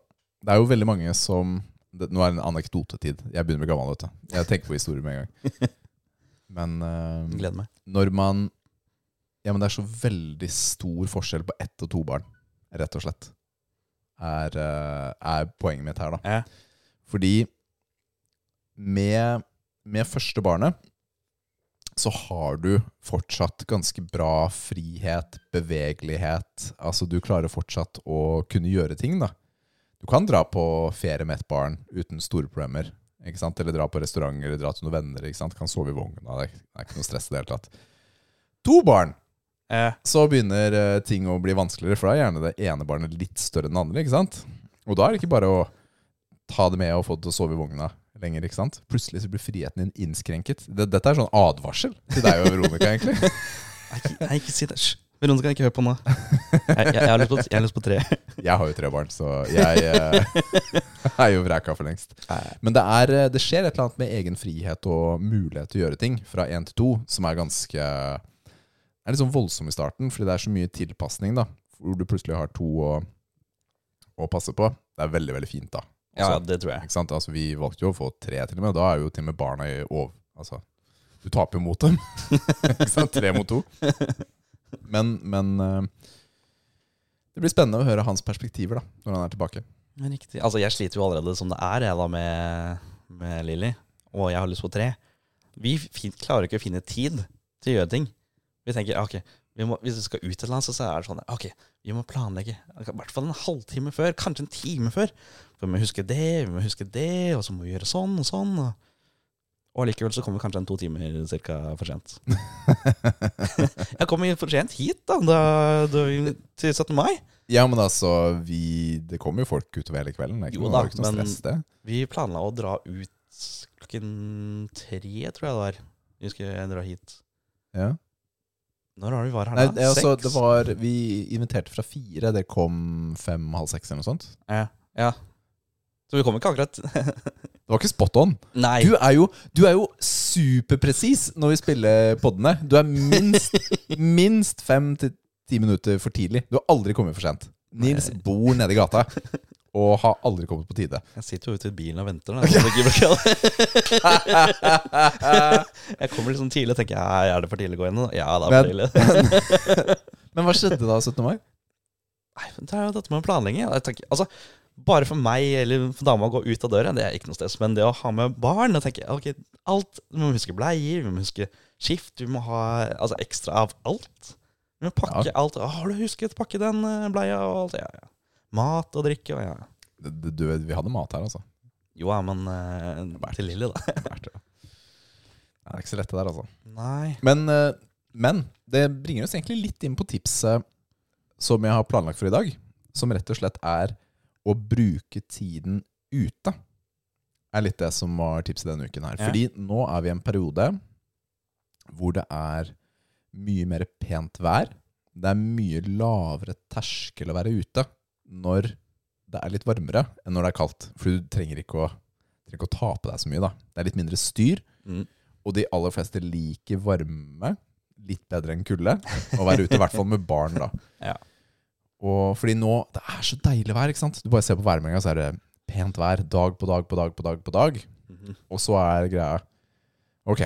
Det er jo veldig mange som det, Nå er det en anekdotetid. Jeg begynner bli gammel, vet du. Jeg tenker på historier med en gang. *laughs* Men uh, Gleder meg. når man Ja, men det er så veldig stor forskjell på ett og to barn, rett og slett. Er, uh, er poenget mitt her, da. Ja. Fordi med, med første barnet så har du fortsatt ganske bra frihet, bevegelighet. Altså du klarer fortsatt å kunne gjøre ting, da. Du kan dra på ferie med et barn uten store problemer. Ikke sant? Eller dra på restaurant eller dra til noen venner. Ikke sant? Kan sove i vogna. Det er, ikke noe stress i det hele tatt. To barn! Eh, Så begynner eh, ting å bli vanskeligere, for da er gjerne det ene barnet litt større enn det andre. ikke sant? Og da er det ikke bare å ta det med og få det til å sove i vogna lenger. ikke sant? Plutselig så blir friheten din innskrenket. Det, dette er sånn advarsel til deg og Veronica, egentlig. *laughs* nei, ikke, nei, ikke si det. Hysj. Veronica, ikke hør på nå. Jeg, jeg, jeg, har på, jeg har lyst på tre. Jeg har jo tre barn, så jeg eh, *laughs* er jo vreka for lengst. Men det, er, eh, det skjer et eller annet med egen frihet og mulighet til å gjøre ting fra én til to som er ganske er litt sånn voldsom i starten, fordi det er så mye tilpasning, da. Hvor du plutselig har to å, å passe på. Det er veldig, veldig fint, da. Ja, Altså, det tror jeg. Ikke sant? Altså, vi valgte jo å få tre til og med, da er jo til og med barna i over... Altså, Du taper jo mot dem. *laughs* Ikke sant? Tre mot to. Men, men eh, det blir spennende å høre hans perspektiver da, når han er tilbake. Riktig. Altså, jeg sliter jo allerede som det er, jeg da, med, med Lilly. Og jeg har lyst på tre. Vi klarer ikke å finne tid til å gjøre ting. Vi tenker ok, vi må, hvis vi skal ut et eller annet, så er det sånn ok, vi må planlegge. I hvert fall en halvtime før, kanskje en time før. For vi huske det, vi må huske det, og så må vi gjøre sånn og sånn. Og, og allikevel så kommer vi kanskje en to timer cirka for sent. *laughs* jeg kom for sent hit, da, da, da til 17. mai. Ja, men altså, vi, det kommer jo folk utover hele kvelden. Ikke Jo da, ikke noe men- stress. Vi planla å dra ut klokken tre, tror jeg det var. Vi skulle dra hit. Ja. Når var det vi var her Nei, da? det, er altså, det var, vi inviterte fra fire, det kom fem-halv seks eller noe sånt. Ja. ja. Så vi kom ikke akkurat *laughs* Det var ikke spot on. Nei. Du er jo, du er jo superpresis når vi spiller poddene. Du er minst, *laughs* minst fem til ti minutter for tidlig. Du har aldri kommet for sent. Nils Nei. bor nede i gata *laughs* og har aldri kommet på tide. Jeg sitter jo ute i bilen og venter. Da, jeg kommer litt sånn tidlig og tenker ja, er det for tidlig å gå inn? Ja, det er for tidlig. Men hva skjedde da 17. mai? Nei, men det er jo dette med planlegging. Jeg tenker, altså, bare for meg eller for dama å gå ut av døra, det er ikke noe stress. Men det å ha med barn og tenke ok, alt, Vi må huske bleier, vi må huske skift, vi må ha altså, ekstra av alt. Vi må pakke alt. 'Har du husket å pakke den eh, bleia?' og alt? Ja, ja. Mat og drikke og ja. Du, du, vi hadde mat her, altså. Jo ja, men eh, til Lilly, da. *laughs* Bært, det. Det er ikke så lett det der, altså. Nei. Men, eh, men det bringer oss egentlig litt inn på tipset som jeg har planlagt for i dag. Som rett og slett er å bruke tiden ute. Er litt det som var tipset denne uken her. Ja. Fordi nå er vi i en periode hvor det er mye mer pent vær. Det er mye lavere terskel å være ute når det er litt varmere enn når det er kaldt. For du trenger ikke å, trenger ikke å ta på deg så mye. da. Det er litt mindre styr. Mm. Og de aller fleste liker varme litt bedre enn kulde. Å være ute, i hvert fall med barn, da. *laughs* Ja. Og fordi nå Det er så deilig vær, ikke sant? Du bare ser på værmeldinga, så er det pent vær dag på dag på dag på dag. på dag Mhm. Og så er greia Ok,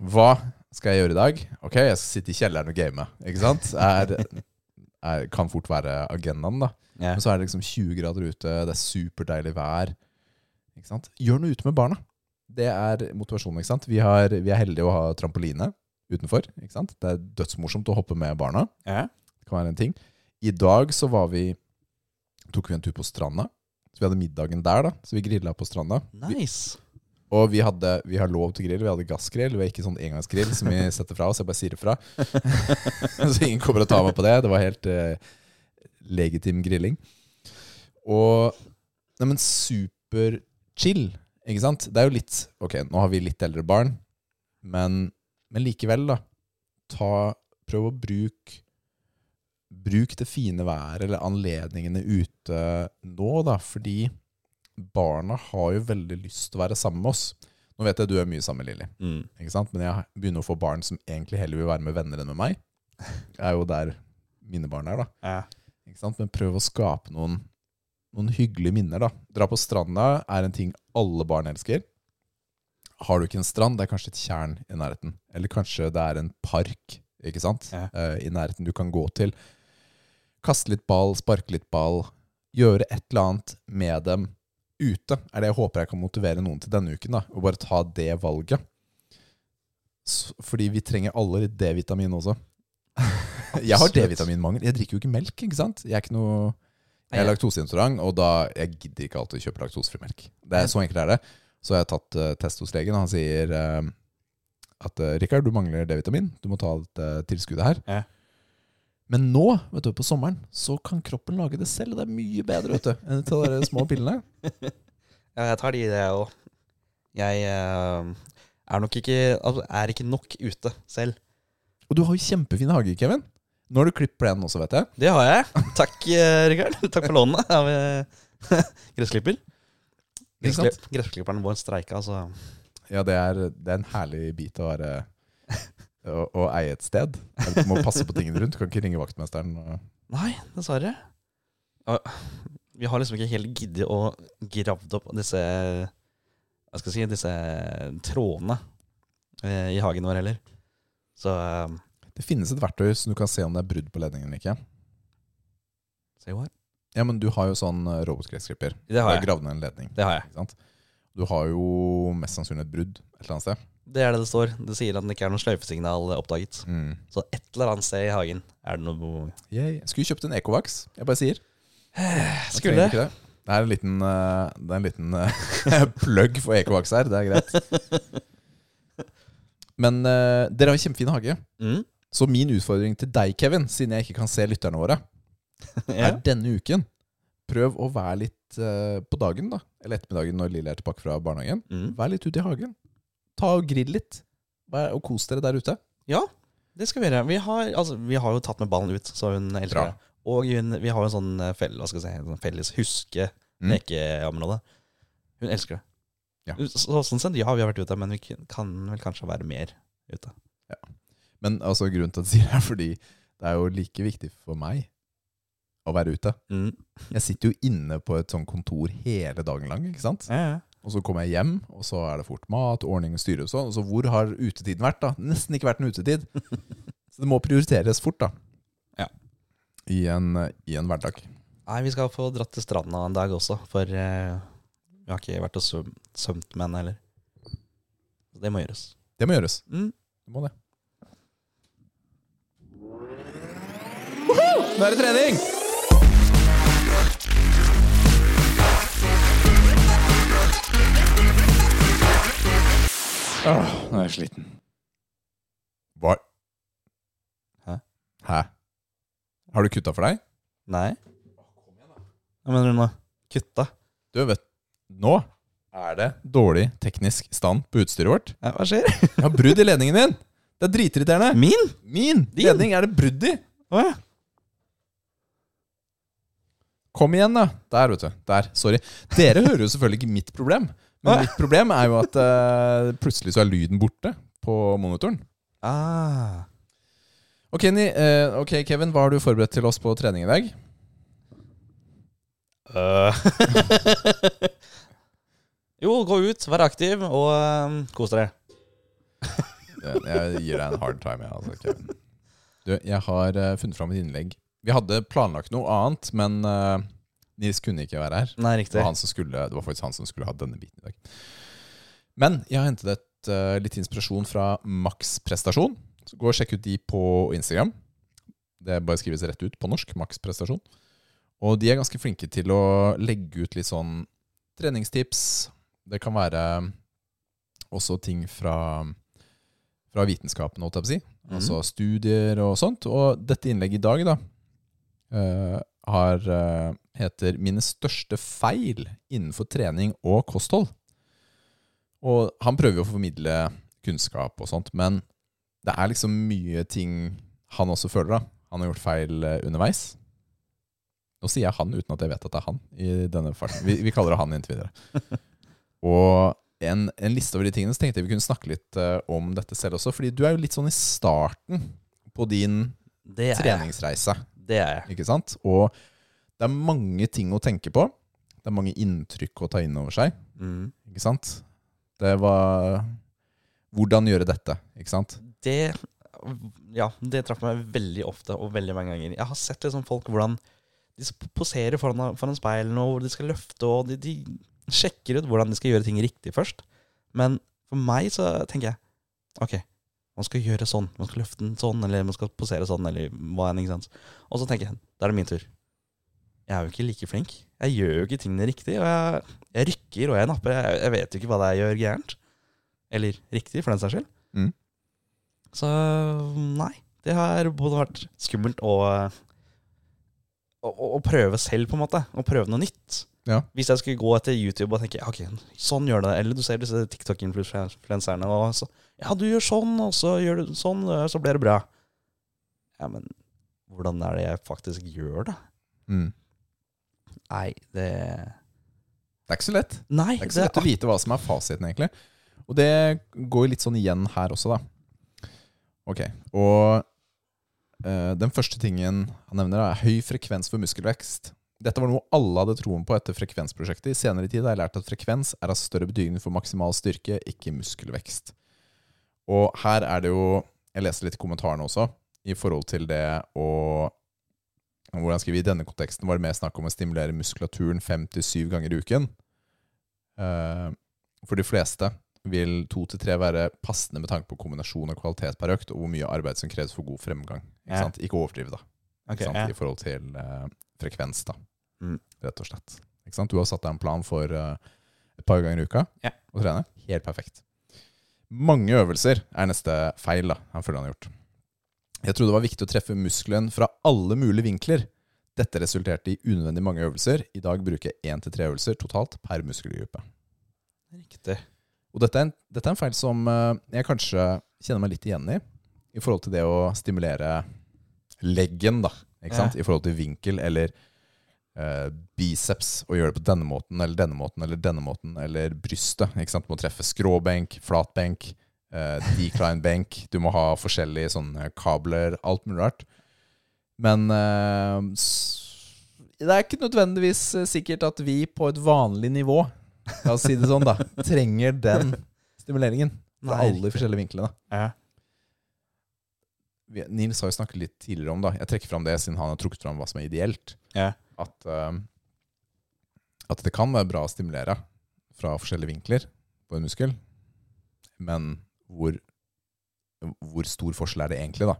hva skal jeg gjøre i dag? Ok, jeg skal sitte i kjelleren og game, ikke sant? Er, er, kan fort være agendaen, da. Yeah. Men så er det liksom 20 grader ute, det er superdeilig vær. Ikke sant? Gjør noe ute med barna. Det er motivasjonen. ikke sant? Vi, har, vi er heldige å ha trampoline utenfor. ikke sant? Det er dødsmorsomt å hoppe med barna. Ja. Det kan være en ting. I dag så var vi, tok vi en tur på stranda. Så vi hadde middagen der, da. Så vi grilla på stranda. Nice. Og vi, hadde, vi har lov til grill. Vi hadde gassgrill. Vi har ikke sånn engangsgrill som vi *laughs* setter fra oss. Jeg bare sier ifra. *laughs* så ingen kommer og tar meg på det. Det var helt eh, legitim grilling. Og Neimen, superchill, ikke sant? Det er jo litt Ok, nå har vi litt eldre barn, men, men likevel, da. Ta, prøv å bruke Bruk det fine været eller anledningene ute nå, da, fordi barna har jo veldig lyst til å være sammen med oss. Nå vet jeg du er mye sammen med Lilly, Mm. men jeg begynner å få barn som egentlig heller vil være med venner enn med meg. Jeg er jo der mine barn er, da. Ja. Men prøv å skape noen, noen hyggelige minner. da. Dra på stranda er en ting alle barn elsker. Har du ikke en strand, det er kanskje et tjern i nærheten. Eller kanskje det er en park ikke sant? Ja. Uh, i nærheten du kan gå til. Kaste litt ball, sparke litt ball. Gjøre et eller annet med dem ute. er det jeg håper jeg kan motivere noen til denne uken. da, Og bare ta det valget. Fordi vi trenger alle litt D-vitamin også. *laughs* Jeg har. D-vitaminmangel. Jeg drikker jo ikke melk. ikke sant? Jeg er ikke noe Jeg er laktoseintolerant, og da jeg gidder ikke alltid kjøpe laktosefri melk. Det er Så enkelt er det. Så jeg har tatt uh, test hos legen, og han sier eh, at uh, Rikard, du mangler D-vitamin. Du må ta et uh, tilskuddet her. Ja. Men nå, vet du, på sommeren, så kan kroppen lage det selv. og Det er mye bedre vet du, *laughs* enn de der små pillene. *laughs* Ja, jeg tar de, det òg. Jeg uh, er nok ikke altså, Er ikke nok ute selv. Og du har jo kjempefin hage, Kevin. Nå har du klippet plenen også, vet jeg. Det har jeg. Takk, eh, Rikard. *laughs* Takk for lånet av eh, gressklipper. Gressklipperen vår streika, så Ja, det er, det er en herlig bit å være å, å eie et sted. Du må passe på tingene rundt. Du kan ikke ringe vaktmesteren. Nei, dessverre. Vi har liksom ikke helt giddet å gravd opp disse Hva skal jeg si Disse trådene eh, i hagen vår heller. Så eh, Det finnes et verktøy som du kan se om det er brudd på ledningen eller ikke. se hva Ja, men du har jo sånn eh, robotgressklipper. Det har Du jeg. gravd ned en ledning. Det har jeg. Ikke sant? Du har jo mest sannsynlig et brudd et eller annet sted. Det er det det står. Det sier at det ikke er noe sløyfesignal oppdaget. Mm. Så et eller annet sted i hagen er det noe Yay. Skulle kjøpt en Ecovax. Jeg bare sier. *sighs* Skulle. det. Det er en liten, eh, det er en liten eh, *laughs* plugg for Ecovax her. Det er greit. *laughs* Men uh, dere har en kjempefin hage. Mm. Så min utfordring til deg, Kevin, siden jeg ikke kan se lytterne våre, *laughs* er denne uken Prøv å være litt uh, på dagen, da. Eller ettermiddagen når Lille er tilbake fra barnehagen. Mm. Vær litt ute i hagen. Ta og Grill litt. Og kos dere der ute. ja, det skal vi gjøre. Vi har, altså, vi har jo tatt med ballen ut, så hun elsker Bra. det. Og hun, vi har jo en sånn eh, fell, hva skal jeg si, en sånn felles huske-lekeområde. Hun elsker det. Mm. Ja. Så, sånn sett, ja, vi har vært ute, men vi kan vel kanskje være mer ute. Men altså, grunnen til at jeg sier det, er fordi det er jo like viktig for meg å være ute. Mm. Jeg sitter jo inne på et sånn kontor hele dagen lang, ikke sant? Ja, ja. Og så kommer jeg hjem, og så er det fort mat, ordning og styre og sånn. Og så hvor har utetiden vært, da? Nesten ikke vært en utetid. *laughs* Så det må prioriteres fort, da. Ja. I en, i en hverdag. Nei, vi skal få dratt til stranda en dag også, for uh, vi har ikke vært og svøm, svømt med henne heller. Så det må gjøres. Det må gjøres. Mm. Det må det. Nå er det trening! Åh, nå er jeg sliten. Hva? Hæ? Hæ? Har du kutta for deg? Nei. Hva mener du nå? Kutta? Du vet, nå er det dårlig teknisk stand på utstyret vårt. Ja, hva skjer? Jeg har brudd i ledningen din! Det er dritirriterende. Min? Min Din? ledning er det brudd i! Å ja. Kom igjen, da. Der, vet du. Der. Sorry. Dere hører jo selvfølgelig ikke mitt problem. Men mitt problem er jo at uh, plutselig så er lyden borte på monitoren. Ah. Ok, Ni, uh, ok, Kevin, hva har du forberedt til oss på trening i dag? Uh. *laughs* jo, gå ut, vær aktiv og um, kos dere. Jeg gir deg en hard time, jeg, altså, Kevin. Du, jeg har funnet fram et innlegg. Vi hadde planlagt noe annet, men Nils kunne ikke være her. Nei, Det riktig. var, han som skulle, det var faktisk han som skulle ha denne biten i dag. Men jeg har hentet et, uh, litt inspirasjon fra Max Prestasjon. Så gå og sjekk ut de på Instagram. Det bare skrives rett ut på norsk. Max Prestasjon. Og de er ganske flinke til å legge ut litt sånn treningstips. Det kan være også ting fra, fra vitenskapen, holdt jeg på å si. Mhm. Altså studier og sånt. Og dette innlegget i dag, da, uh, har, eh, heter 'Mine største feil innenfor trening og kosthold'. Og han prøver jo å formidle kunnskap og sånt, men det er liksom mye ting han også føler, da. Han har gjort feil eh, underveis. Nå sier jeg han uten at jeg vet at det er han. i denne farten. Vi, vi kaller det han inntil videre. *laughs* Og en, en liste over de tingene, så tenkte jeg vi kunne snakke litt uh, om dette selv også. Fordi du er jo litt sånn i starten på din treningsreise. Det er jeg. Ikke sant? Og det er mange ting å tenke på. Det er mange inntrykk å ta inn over seg. Mm. Ikke sant? Det var Hvordan gjøre dette, ikke sant? Det Ja, det traff meg veldig ofte og veldig mange ganger. Jeg har sett liksom folk hvordan de poserer foran, foran speilene, og hvor de skal løfte, og de, de sjekker ut hvordan de skal gjøre ting riktig først. Men for meg så tenker jeg Ok, man skal gjøre sånn. Man skal løfte den sånn, eller man skal posere sånn, eller hva enn. ikke sant? Og så tenker jeg da er det min tur. Jeg er jo ikke like flink. Jeg gjør jo ikke tingene riktig. Og jeg, jeg rykker og jeg napper. Jeg, jeg vet jo ikke hva det er jeg gjør gærent. Eller riktig, for den saks skyld. Mm. Så nei. Det har både vært skummelt og å, prøve selv, på en måte. Å prøve noe nytt. Ja. Hvis jeg skulle gå etter YouTube og tenke ok, sånn gjør det, eller du ser disse TikTok-influenserne og så Ja, du gjør sånn, og så gjør du sånn, så blir det bra. Ja, men hvordan er det jeg faktisk gjør det? Mm. Nei, det Det er ikke så lett. Nei, Det er ikke så lett å vite hva som er fasiten, egentlig. Og det går litt sånn igjen her også, da. Ok, og eh, den første tingen han nevner, er høy frekvens for muskelvekst. Dette var noe alle hadde troen på etter frekvensprosjektet. I senere tid har jeg lært at frekvens er av større betydning for maksimal styrke, ikke muskelvekst. Og her er det jo Jeg leste litt i kommentarene også, i forhold til det å Hvordan skriver vi I denne konteksten var det mer snakk om å stimulere muskulaturen fem til syv ganger i uken. Eh, for de fleste vil to til tre være passende med tanke på kombinasjon og kvalitet per økt, og hvor mye arbeid som kreves for god fremgang. Ikke, Ja. sant? ikke overdrive, da. Okay, ja. I forhold til uh, frekvens, da. Mm. Rett og slett. Du har satt deg en plan for uh, et par ganger i uka Ja. å trene. Helt perfekt. Mange øvelser er neste feil da, han føler han har gjort. Jeg trodde det var viktig å treffe muskelen fra alle mulige vinkler. Dette resulterte i unødvendig mange øvelser. I dag bruker jeg én til tre øvelser totalt per muskelgruppe. Riktig. Og dette er en, dette er en feil som eh, jeg kanskje kjenner meg litt igjen i, i forhold til det å stimulere leggen, da. Ikke sant? I forhold til vinkel eller eh, biceps, og gjøre det på denne måten eller denne måten eller denne måten, eller brystet. Ikke sant? Må treffe skråbenk, flatbenk, eh, decline benk. Du må ha forskjellige sånne kabler, alt mulig rart. Men eh, det er ikke nødvendigvis eh, sikkert at vi på et vanlig nivå La oss si det sånn, da. *laughs* Trenger den stimuleringen fra alle de forskjellige vinklene. Ja. Nils har jo snakket litt tidligere om da Jeg trekker fram det siden han har trukket fram hva som er ideelt. Ja. At, uh, at det kan være bra å stimulere fra forskjellige vinkler på en muskel. Men hvor, hvor stor forskjell er det egentlig, da?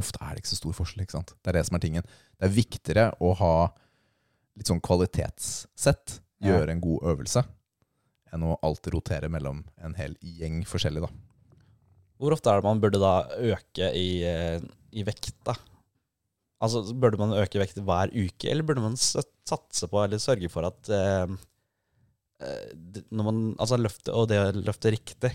Ofte er det ikke så stor forskjell. ikke sant? Det er det som er tingen. Det er viktigere å ha litt sånn kvalitetssett, gjøre en god øvelse, enn å alltid rotere mellom en hel gjeng forskjellig, da. Hvor ofte er det man burde da øke i, eh, i vekt, da? Altså, Burde man øke vekt hver uke, eller burde man satse på, eller sørge for at eh, eh, når man, altså løfte, Og det å løfte riktig.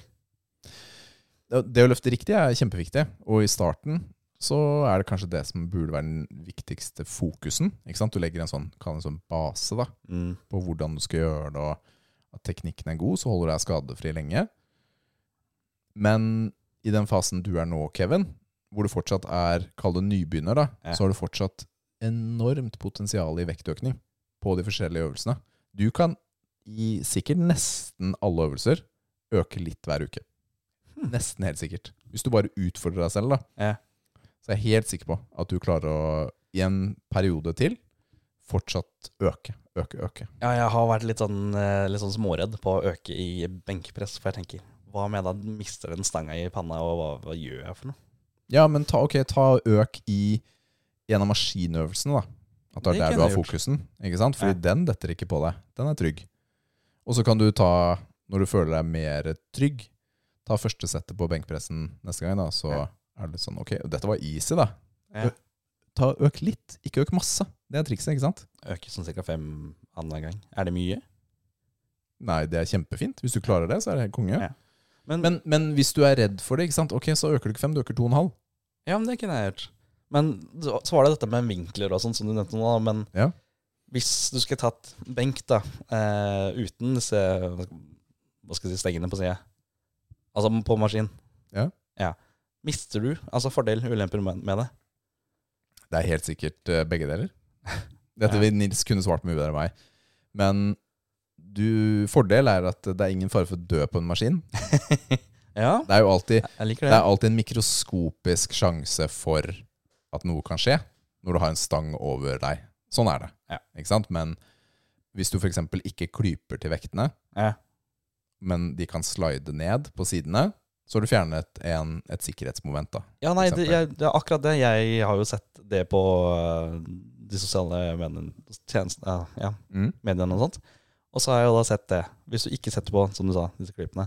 Det å løfte riktig er kjempeviktig, og i starten så er det kanskje det som burde være den viktigste fokusen. Ikke sant? Du legger en sånn, en sånn base da, Mm. på hvordan du skal gjøre det, og at teknikken er god, så holder du deg skadefri lenge. Men i den fasen du er nå, Kevin, hvor du fortsatt er, kall det nybegynner, da, Ja. så har du fortsatt enormt potensial i vektøkning på de forskjellige øvelsene. Du kan i sikkert nesten alle øvelser øke litt hver uke. Nesten helt sikkert. Hvis du bare utfordrer deg selv, da. Ja. Så jeg er helt sikker på at du klarer å, i en periode til, fortsatt øke, øke, øke. Ja, jeg har vært litt sånn, eh, litt sånn småredd på å øke i benkpress, for jeg tenker hva om jeg da mister den stanga i panna, og hva, hva gjør jeg for noe? Ja, men ta, ok, ta øk i en av maskinøvelsene, da. At det er der du har fokusen. Ikke sant? Fordi Ja. den detter ikke på deg. Den er trygg. Og så kan du ta, når du føler deg mer trygg, ta første settet på benkpressen neste gang, da. Så Ja. er det sånn, ok, dette var easy, da. Ja. Ta Øk litt, ikke øk masse. Det er trikset, ikke sant? Øke sånn ca. fem annenhver gang. Er det mye? Nei, det er kjempefint. Hvis du klarer det, så er det helt konge. Ja. Men, Men, men hvis du er redd for det, ikke sant? Ok, så øker du ikke fem, du øker to og en halv. ja, men det kunne jeg gjort. Men så så var det dette med vinkler og sånn, som du nevnte nå. da, Men Ja. hvis du skulle tatt benk da, eh, uten disse hva skal jeg si, stengene på sida, altså på maskin, Ja. ja. mister du altså fordel ulemper med, det? Det er helt sikkert eh, begge deler. *laughs* Dette vil Nils kunne svart mye bedre enn meg. Men du, fordel er at det er ingen fare for å dø på en maskin. *laughs* Ja, Det er jo alltid, det det. er alltid en mikroskopisk sjanse for at noe kan skje når du har en stang over deg. Sånn er det. Ja. Ikke sant? Men hvis du f.eks. ikke klyper til vektene, Ja. Men de kan slide ned på sidene, så har du fjernet en, et sikkerhetsmoment. da. Ja, nei, det, jeg, det er akkurat det. Jeg har jo sett det på uh, de sosiale mediene, tjenestene, ja, ja, Mm. mediene og sånt. Og så har jeg jo da sett det. Hvis du ikke setter på, som du sa, disse klippene,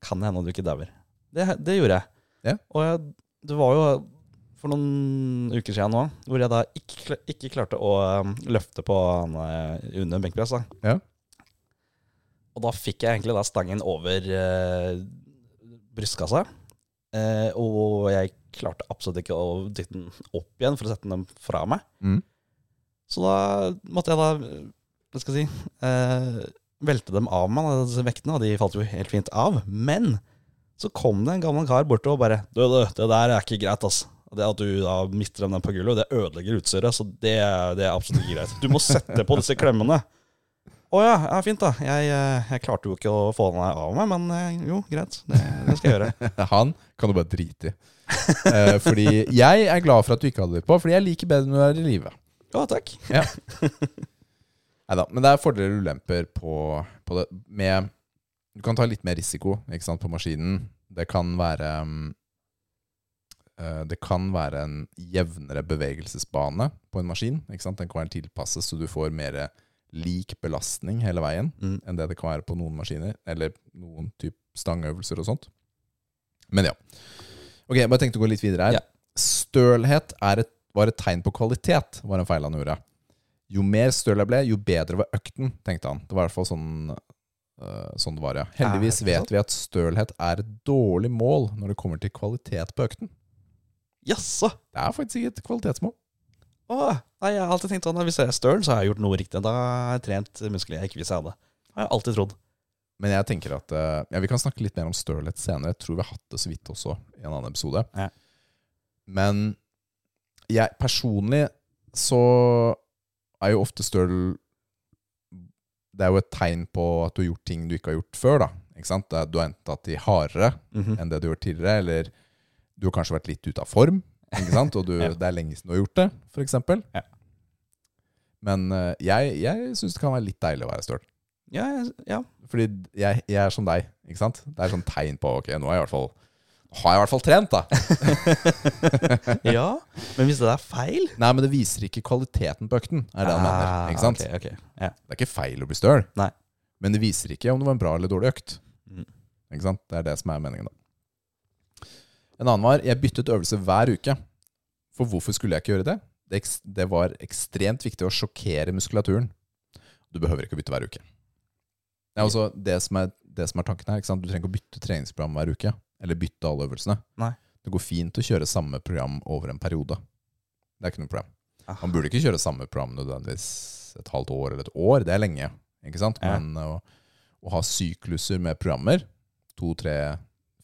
kan det hende at du ikke dauer. Det, det gjorde jeg. Ja. Og jeg, det var jo for noen uker siden nå, hvor jeg da ikke, ikke klarte å um, løfte på eh, under benkpress. Da. Ja. Og da fikk jeg egentlig da stangen over eh, brystkassa. Eh, og jeg klarte absolutt ikke å dytte den opp igjen for å sette den fra meg. Mm. Så da måtte jeg da, hva skal jeg si, eh, velte dem av meg, disse vektene, og de falt jo helt fint av. Men så kom det en gammel kar bort og bare Du, du, det der er ikke greit, ass. Det at du da mister dem på gulvet, det ødelegger utstyret, så det, det er absolutt ikke greit. Du må sette på disse klemmene. Å ja, ja, fint da. Jeg, eh, jeg klarte jo ikke å få den av meg, men eh, jo, greit. Det, det skal jeg gjøre. *laughs* Han kan du bare drite i. Eh, fordi jeg er glad for at du ikke hadde det på, fordi jeg liker bedre når du er i live. Ja, takk. *laughs* Neida, men det er fordeler og ulemper på, på det. Med, du kan ta litt mer risiko ikke sant, på maskinen. Det kan være mm, eh, Det kan være en jevnere bevegelsesbane på en maskin. Ikke sant? Den kan være tilpasset så du får mer lik belastning hele veien Mm. enn det det kan være på noen maskiner, eller noen type stangøvelser og sånt. Men ja. Ok, jeg bare tenkte å gå litt videre her. Ja. Stølhet er et, var et tegn på kvalitet, var en feil han gjorde. Jo mer støl jeg ble, jo bedre var økten, tenkte han. Det var i hvert fall sånn, uh, sånn det var, ja. Heldigvis vet vi at stølhet er et dårlig mål når det kommer til kvalitet på økten. Jaså? Det er faktisk ikke et kvalitetsmål. Å, nei, jeg har alltid tenkt sånn at hvis jeg er støl, så har jeg gjort noe riktig. Da har jeg trent muskler jeg ikke visste jeg hadde. Det har jeg alltid trodd. Men jeg tenker at øh, ja, Vi kan snakke litt mer om stølhet senere. Jeg tror vi har hatt det så vidt også i en annen episode. Ja. Men jeg personlig så er jo ofte støl Det er jo et tegn på at du har gjort ting du ikke har gjort før. da Ikke sant? Du har enten tatt i hardere Mhm. enn det du har gjort tidligere, eller du har kanskje vært litt ute av form. Ikke sant? Og du, Ja. det er lenge siden du har gjort det, f.eks. Ja. Men uh, jeg, jeg syns det kan være litt deilig å være støl. Ja, ja. Fordi jeg, jeg er som deg, ikke sant? Det er sånn tegn på Ok, nå har jeg i hvert fall Har jeg i hvert fall trent, da. *laughs* ja. Men hvis det er feil Nei, men det viser ikke kvaliteten på økten, er det han mener. Ikke sant? Okay, ok, ok. Ja. Det er ikke feil å bli støl, Nei. men det viser ikke om det var en bra eller dårlig økt. Mm. Ikke sant? Det er det som er meningen, da. En annen var jeg byttet øvelse hver uke. For hvorfor skulle jeg ikke gjøre det? Det, det var ekstremt viktig å sjokkere muskulaturen. Du behøver ikke å bytte hver uke. Det er også det som er, det som er tanken her. Du trenger ikke å bytte treningsprogram hver uke. Eller bytte alle øvelsene. Nei. Det går fint å kjøre samme program over en periode. Det er ikke noe problem. Man burde ikke kjøre samme program nødvendigvis et halvt år eller et år. Det er lenge. ikke sant? Ja. Men å, å ha sykluser med programmer, to, tre,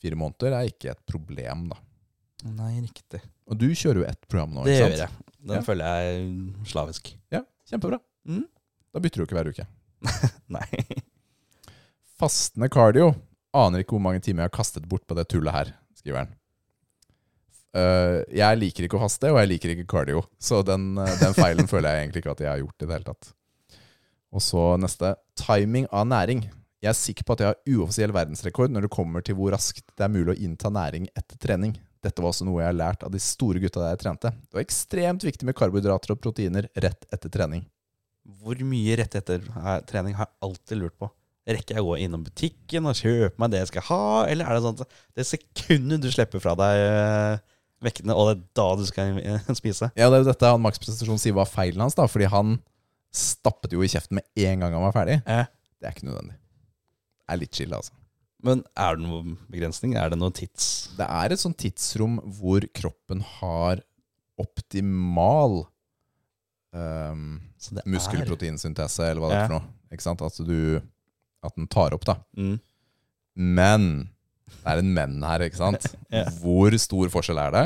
fire måneder, er ikke et problem, da. Nei, riktig. Og du kjører jo ett program nå, Det ikke gjør jeg. Den Ja. føler jeg slavisk. Ja, kjempebra. Mm. Da bytter du ikke hver uke. *laughs* Nei. Fastende cardio. Aner ikke hvor mange timer jeg har kastet bort på det tullet her, skriver han. Uh, jeg liker ikke å faste, og jeg liker ikke cardio. Så den, eh, den feilen føler jeg egentlig ikke at jeg har gjort i det hele tatt. Og så neste. Timing av næring. Jeg er sikker på at jeg har uoffisiell verdensrekord når det kommer til hvor raskt det er mulig å innta næring etter trening. Dette var også noe jeg har lært av de store gutta der jeg trente. Det var ekstremt viktig med karbohydrater og proteiner rett etter trening. Hvor mye rett etter trening har jeg alltid lurt på. Rekker jeg å gå innom butikken og kjøpe meg det jeg skal ha, eller er det sånn at det sekundet du slipper fra deg eh, vektene, og det er da du skal eh, *laughs* spise? Ja, det er jo dette han Max Prestasjon sier var feilen hans, da, fordi han stappet jo i kjeften med en gang han var ferdig. Eh. Det er ikke nødvendig. Er litt chill, altså. Men er det noen begrensning? Er det noen tids... Det er et sånt tidsrom hvor kroppen har optimal um, muskelproteinsyntese, eller hva det er Ja. for noe. Ikke sant? At, du, at den tar opp, da. Mm. Men Det er en men her, ikke sant? *laughs* Ja. Hvor stor forskjell er det?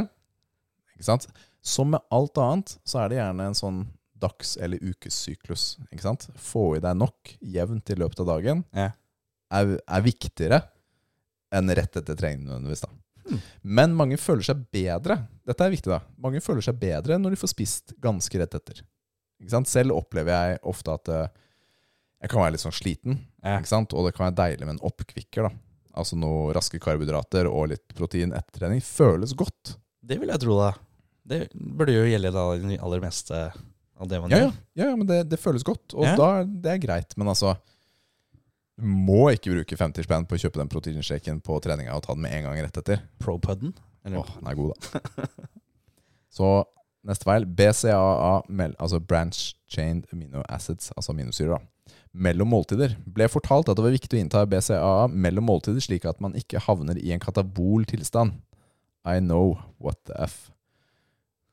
Ikke sant? Som med alt annet, så er det gjerne en sånn dags- eller ukessyklus. Ikke sant? Få i deg nok jevnt i løpet av dagen Ja. Er, er viktigere enn rett etter trening nødvendigvis. da. Hmm. Men mange føler seg bedre. Dette er viktig, da. Mange føler seg bedre når de får spist ganske rett etter. Ikke sant? Selv opplever jeg ofte at eh, jeg kan være litt sånn sliten. Ja. Ikke sant? Og det kan være deilig med en oppkvikker. da. Altså noe raske karbohydrater og litt protein etter trening. Føles godt. Det vil jeg tro, da. Det burde jo gjelde da det aller meste av det man ja, gjør. ja, ja men det, det føles godt. Og Ja. da det er greit. Men altså Du må ikke bruke 50 spenn på å kjøpe den proteinshaken på treninga og ta den med en gang rett etter. Pro-pudden. Eller Åh, den er god, da. *laughs* Så neste feil. BCAA, altså branch chained amino acids, altså aminosyrer, da. Mellom måltider. Ble fortalt at det var viktig å innta BCAA mellom måltider, slik at man ikke havner i en katabol tilstand. I know what the f.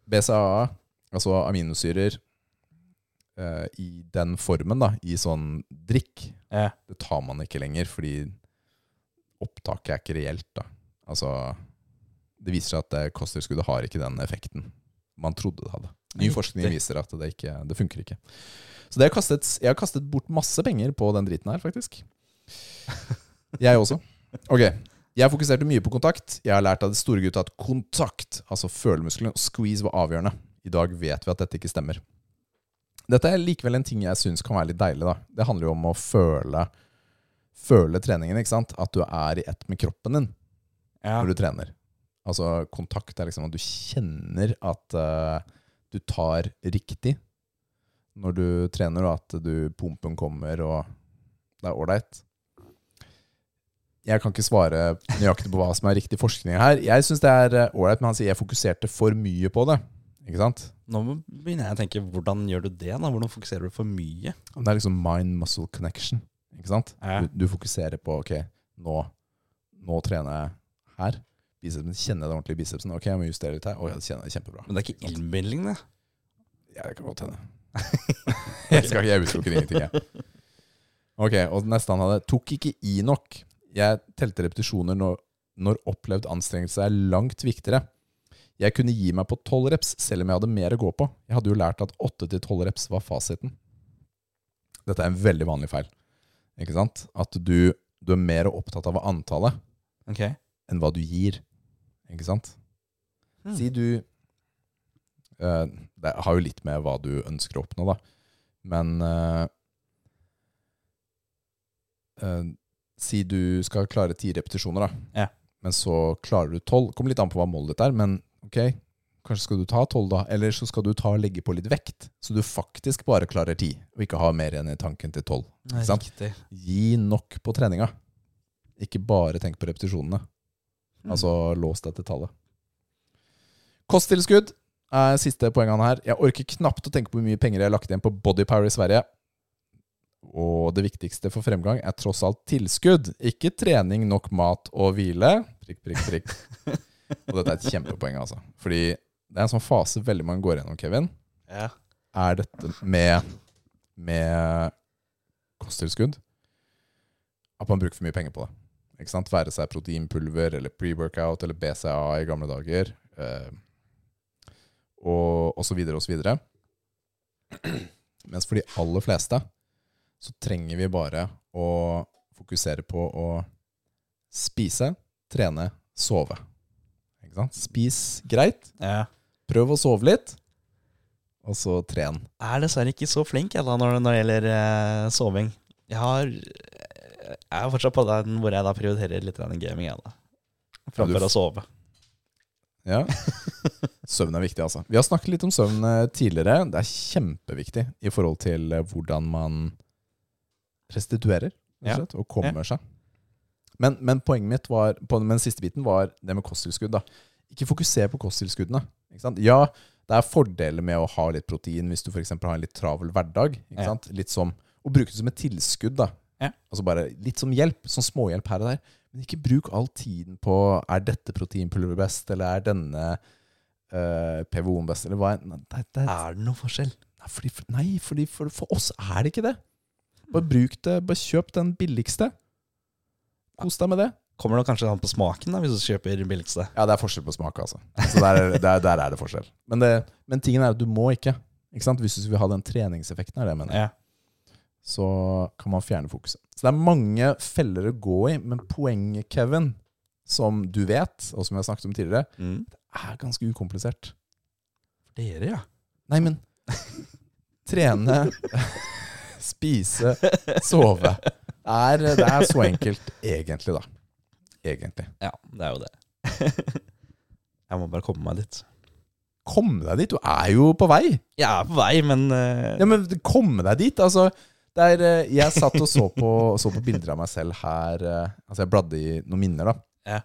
BCAA, altså aminosyrer eh, i den formen, da, i sånn drikk, Ja. det tar man ikke lenger, fordi opptaket er ikke reelt. da. Altså, Det viser seg at det kosttilskuddet har ikke den effekten man trodde det hadde. Ny forskning viser at det ikke det funker ikke. Så det har kastet, jeg har kastet bort masse penger på den driten her, faktisk. *laughs* Jeg også. Ok. Jeg fokuserte mye på kontakt. Jeg har lært av de store gutta at kontakt, altså følemuskelen og squeeze, var avgjørende. I dag vet vi at dette ikke stemmer. Dette er likevel en ting jeg syns kan være litt deilig. da. Det handler jo om å føle, føle treningen. ikke sant? At du er i ett med kroppen din Ja. når du trener. Altså kontakt er liksom at du kjenner at uh, du tar riktig når du trener, og at du, pumpen kommer, og det er ålreit. Jeg kan ikke svare nøyaktig på hva som er riktig forskning her. Jeg syns det er eh, ålreit, men han sier jeg fokuserte for mye på det. Ikke sant? Nå begynner jeg å tenke, hvordan gjør du det? da? Hvordan fokuserer du for mye? Det er liksom mind-muscle connection. Ikke sant? Ja. Du, du fokuserer på ok, nå, nå trener jeg her. Bicepsen, kjenner jeg det ordentlig i bicepsen. Ok, jeg må justere litt her. Å, jeg kjenner det kjempebra. Men det er ikke innbilning, det. Ja, det kan godt hende. *laughs* jeg skal ikke, jeg utelukker ingenting, jeg. Ok, og neste han hadde Tok ikke i nok. Jeg telte repetisjoner når, når opplevd anstrengelse er langt viktigere. Jeg kunne gi meg på tolv reps, selv om jeg hadde mer å gå på. Jeg hadde jo lært at åtte til tolv reps var fasiten. Dette er en veldig vanlig feil. Ikke sant? At du, du er mer opptatt av antallet okay. enn hva du gir. Ikke sant? Mm. Si du eh, Det har jo litt med hva du ønsker å oppnå, da. Men uh, uh, Si du skal klare ti repetisjoner, da. Ja. Men så klarer du tolv. Kommer litt an på hva målet ditt er, men ok, kanskje skal du ta tolv, da. Eller så skal du ta og legge på litt vekt, så du faktisk bare klarer ti, og ikke har mer enn i tanken til tolv. Gi nok på treninga. Ikke bare tenk på repetisjonene. Mm. Altså lås deg til tallet. Kosttilskudd er siste poengene her. Jeg orker knapt å tenke på hvor mye penger jeg har lagt igjen på Bodypower i Sverige. Og det viktigste for fremgang er tross alt tilskudd. Ikke trening, nok mat og hvile. Prikk, prikk, prikk. *laughs* og dette er et kjempepoeng, altså. Fordi det er en sånn fase veldig mange går gjennom, Kevin. Ja. Er dette med, med kosttilskudd at man bruker for mye penger på det. Ikke sant? Være seg proteinpulver eller pre-workout eller BCA i gamle dager. Eh, og, og så videre og så videre. Mens for de aller fleste så trenger vi bare å fokusere på å spise, trene, sove. Spis greit, ja. prøv å sove litt, og så tren. Jeg er dessverre ikke så flink jeg, da, når, når det gjelder eh, soving. Jeg har Jeg er fortsatt på den hvor jeg da prioriterer litt gaming, jeg, da. Framfor Ja, å sove. Ja. Søvn er viktig, altså. Vi har snakket litt om søvn eh, tidligere. Det er kjempeviktig i forhold til eh, hvordan man restituerer og, slett, og kommer seg. Men, men poenget mitt var på den siste biten var det med kosttilskudd. da. Ikke fokuser på kosttilskuddene. Ikke sant? Ja, det er fordeler med å ha litt protein hvis du eksempel har en litt travel hverdag. Ikke Ja. sant? Litt som, Og bruke det som et tilskudd. da. Ja. Altså bare Litt som hjelp. Sånn småhjelp her og der. Men ikke bruk all tiden på er dette proteinpulver best, eller er denne uh, PVO-en best, eller hva. Det, det, Er det noe forskjell? Nei, fordi, nei, fordi for, for oss er det ikke det. Bare bruk det, bare kjøp den billigste. Kos deg med det. Kommer det kanskje an på smaken, da, hvis du kjøper billigste? Ja, det er forskjell på smak, altså. Så der, er- der, der er det forskjell. Men, det, men tingen er at du må ikke. Ikke sant? Hvis du vil ha den treningseffekten, er det jeg mener. Ja. så kan man fjerne fokuset. Så det er mange feller å gå i, men poenget, Kevin, som du vet, og som vi har snakket om tidligere, Mm. er ganske ukomplisert. Dere, ja. Nei, men *laughs* Trene, *laughs* spise, sove. Er, det er så enkelt, egentlig, da. Egentlig. Ja, det er jo det. *laughs* jeg må bare komme meg dit. Komme deg dit. Du er jo på vei. Jeg er på vei, men uh... Ja, men komme deg dit. Altså, Der, er, eh, jeg satt og så på, så på bilder av meg selv her. eh, Altså, jeg bladde i noen minner, da. Ja.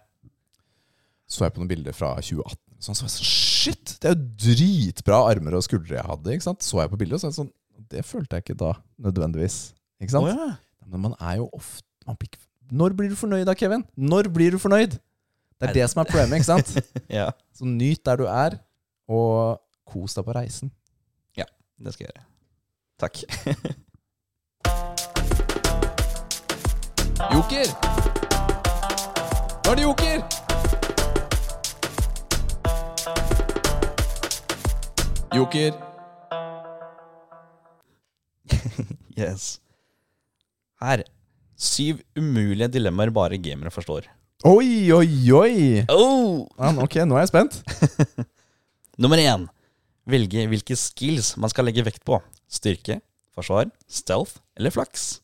Så jeg på noen bilder fra 2018. Sånn, så jeg sånn, Shit! Det er jo dritbra armer og skuldre jeg hadde. ikke sant? Så jeg på bildet, og så er det sånn Det følte jeg ikke da, nødvendigvis. Ikke sant? Oh, ja. Men man er jo ofte man blir Når blir du fornøyd da, Kevin? Når blir du fornøyd? Det er det som er problemet, ikke sant? *laughs* ja, Så nyt der du er, og kos deg på reisen. Ja, det skal jeg gjøre. Takk. *laughs* Joker! Nå er det joker! Joker. *laughs* Yes. Her. Syv umulige dilemmaer bare gamere forstår. Oi, oi, oi! Oh! Ja, ok, nå er jeg spent. *laughs* Nummer én. Velge hvilke skills man skal legge vekt på. Styrke, forsvar, stealth eller flaks.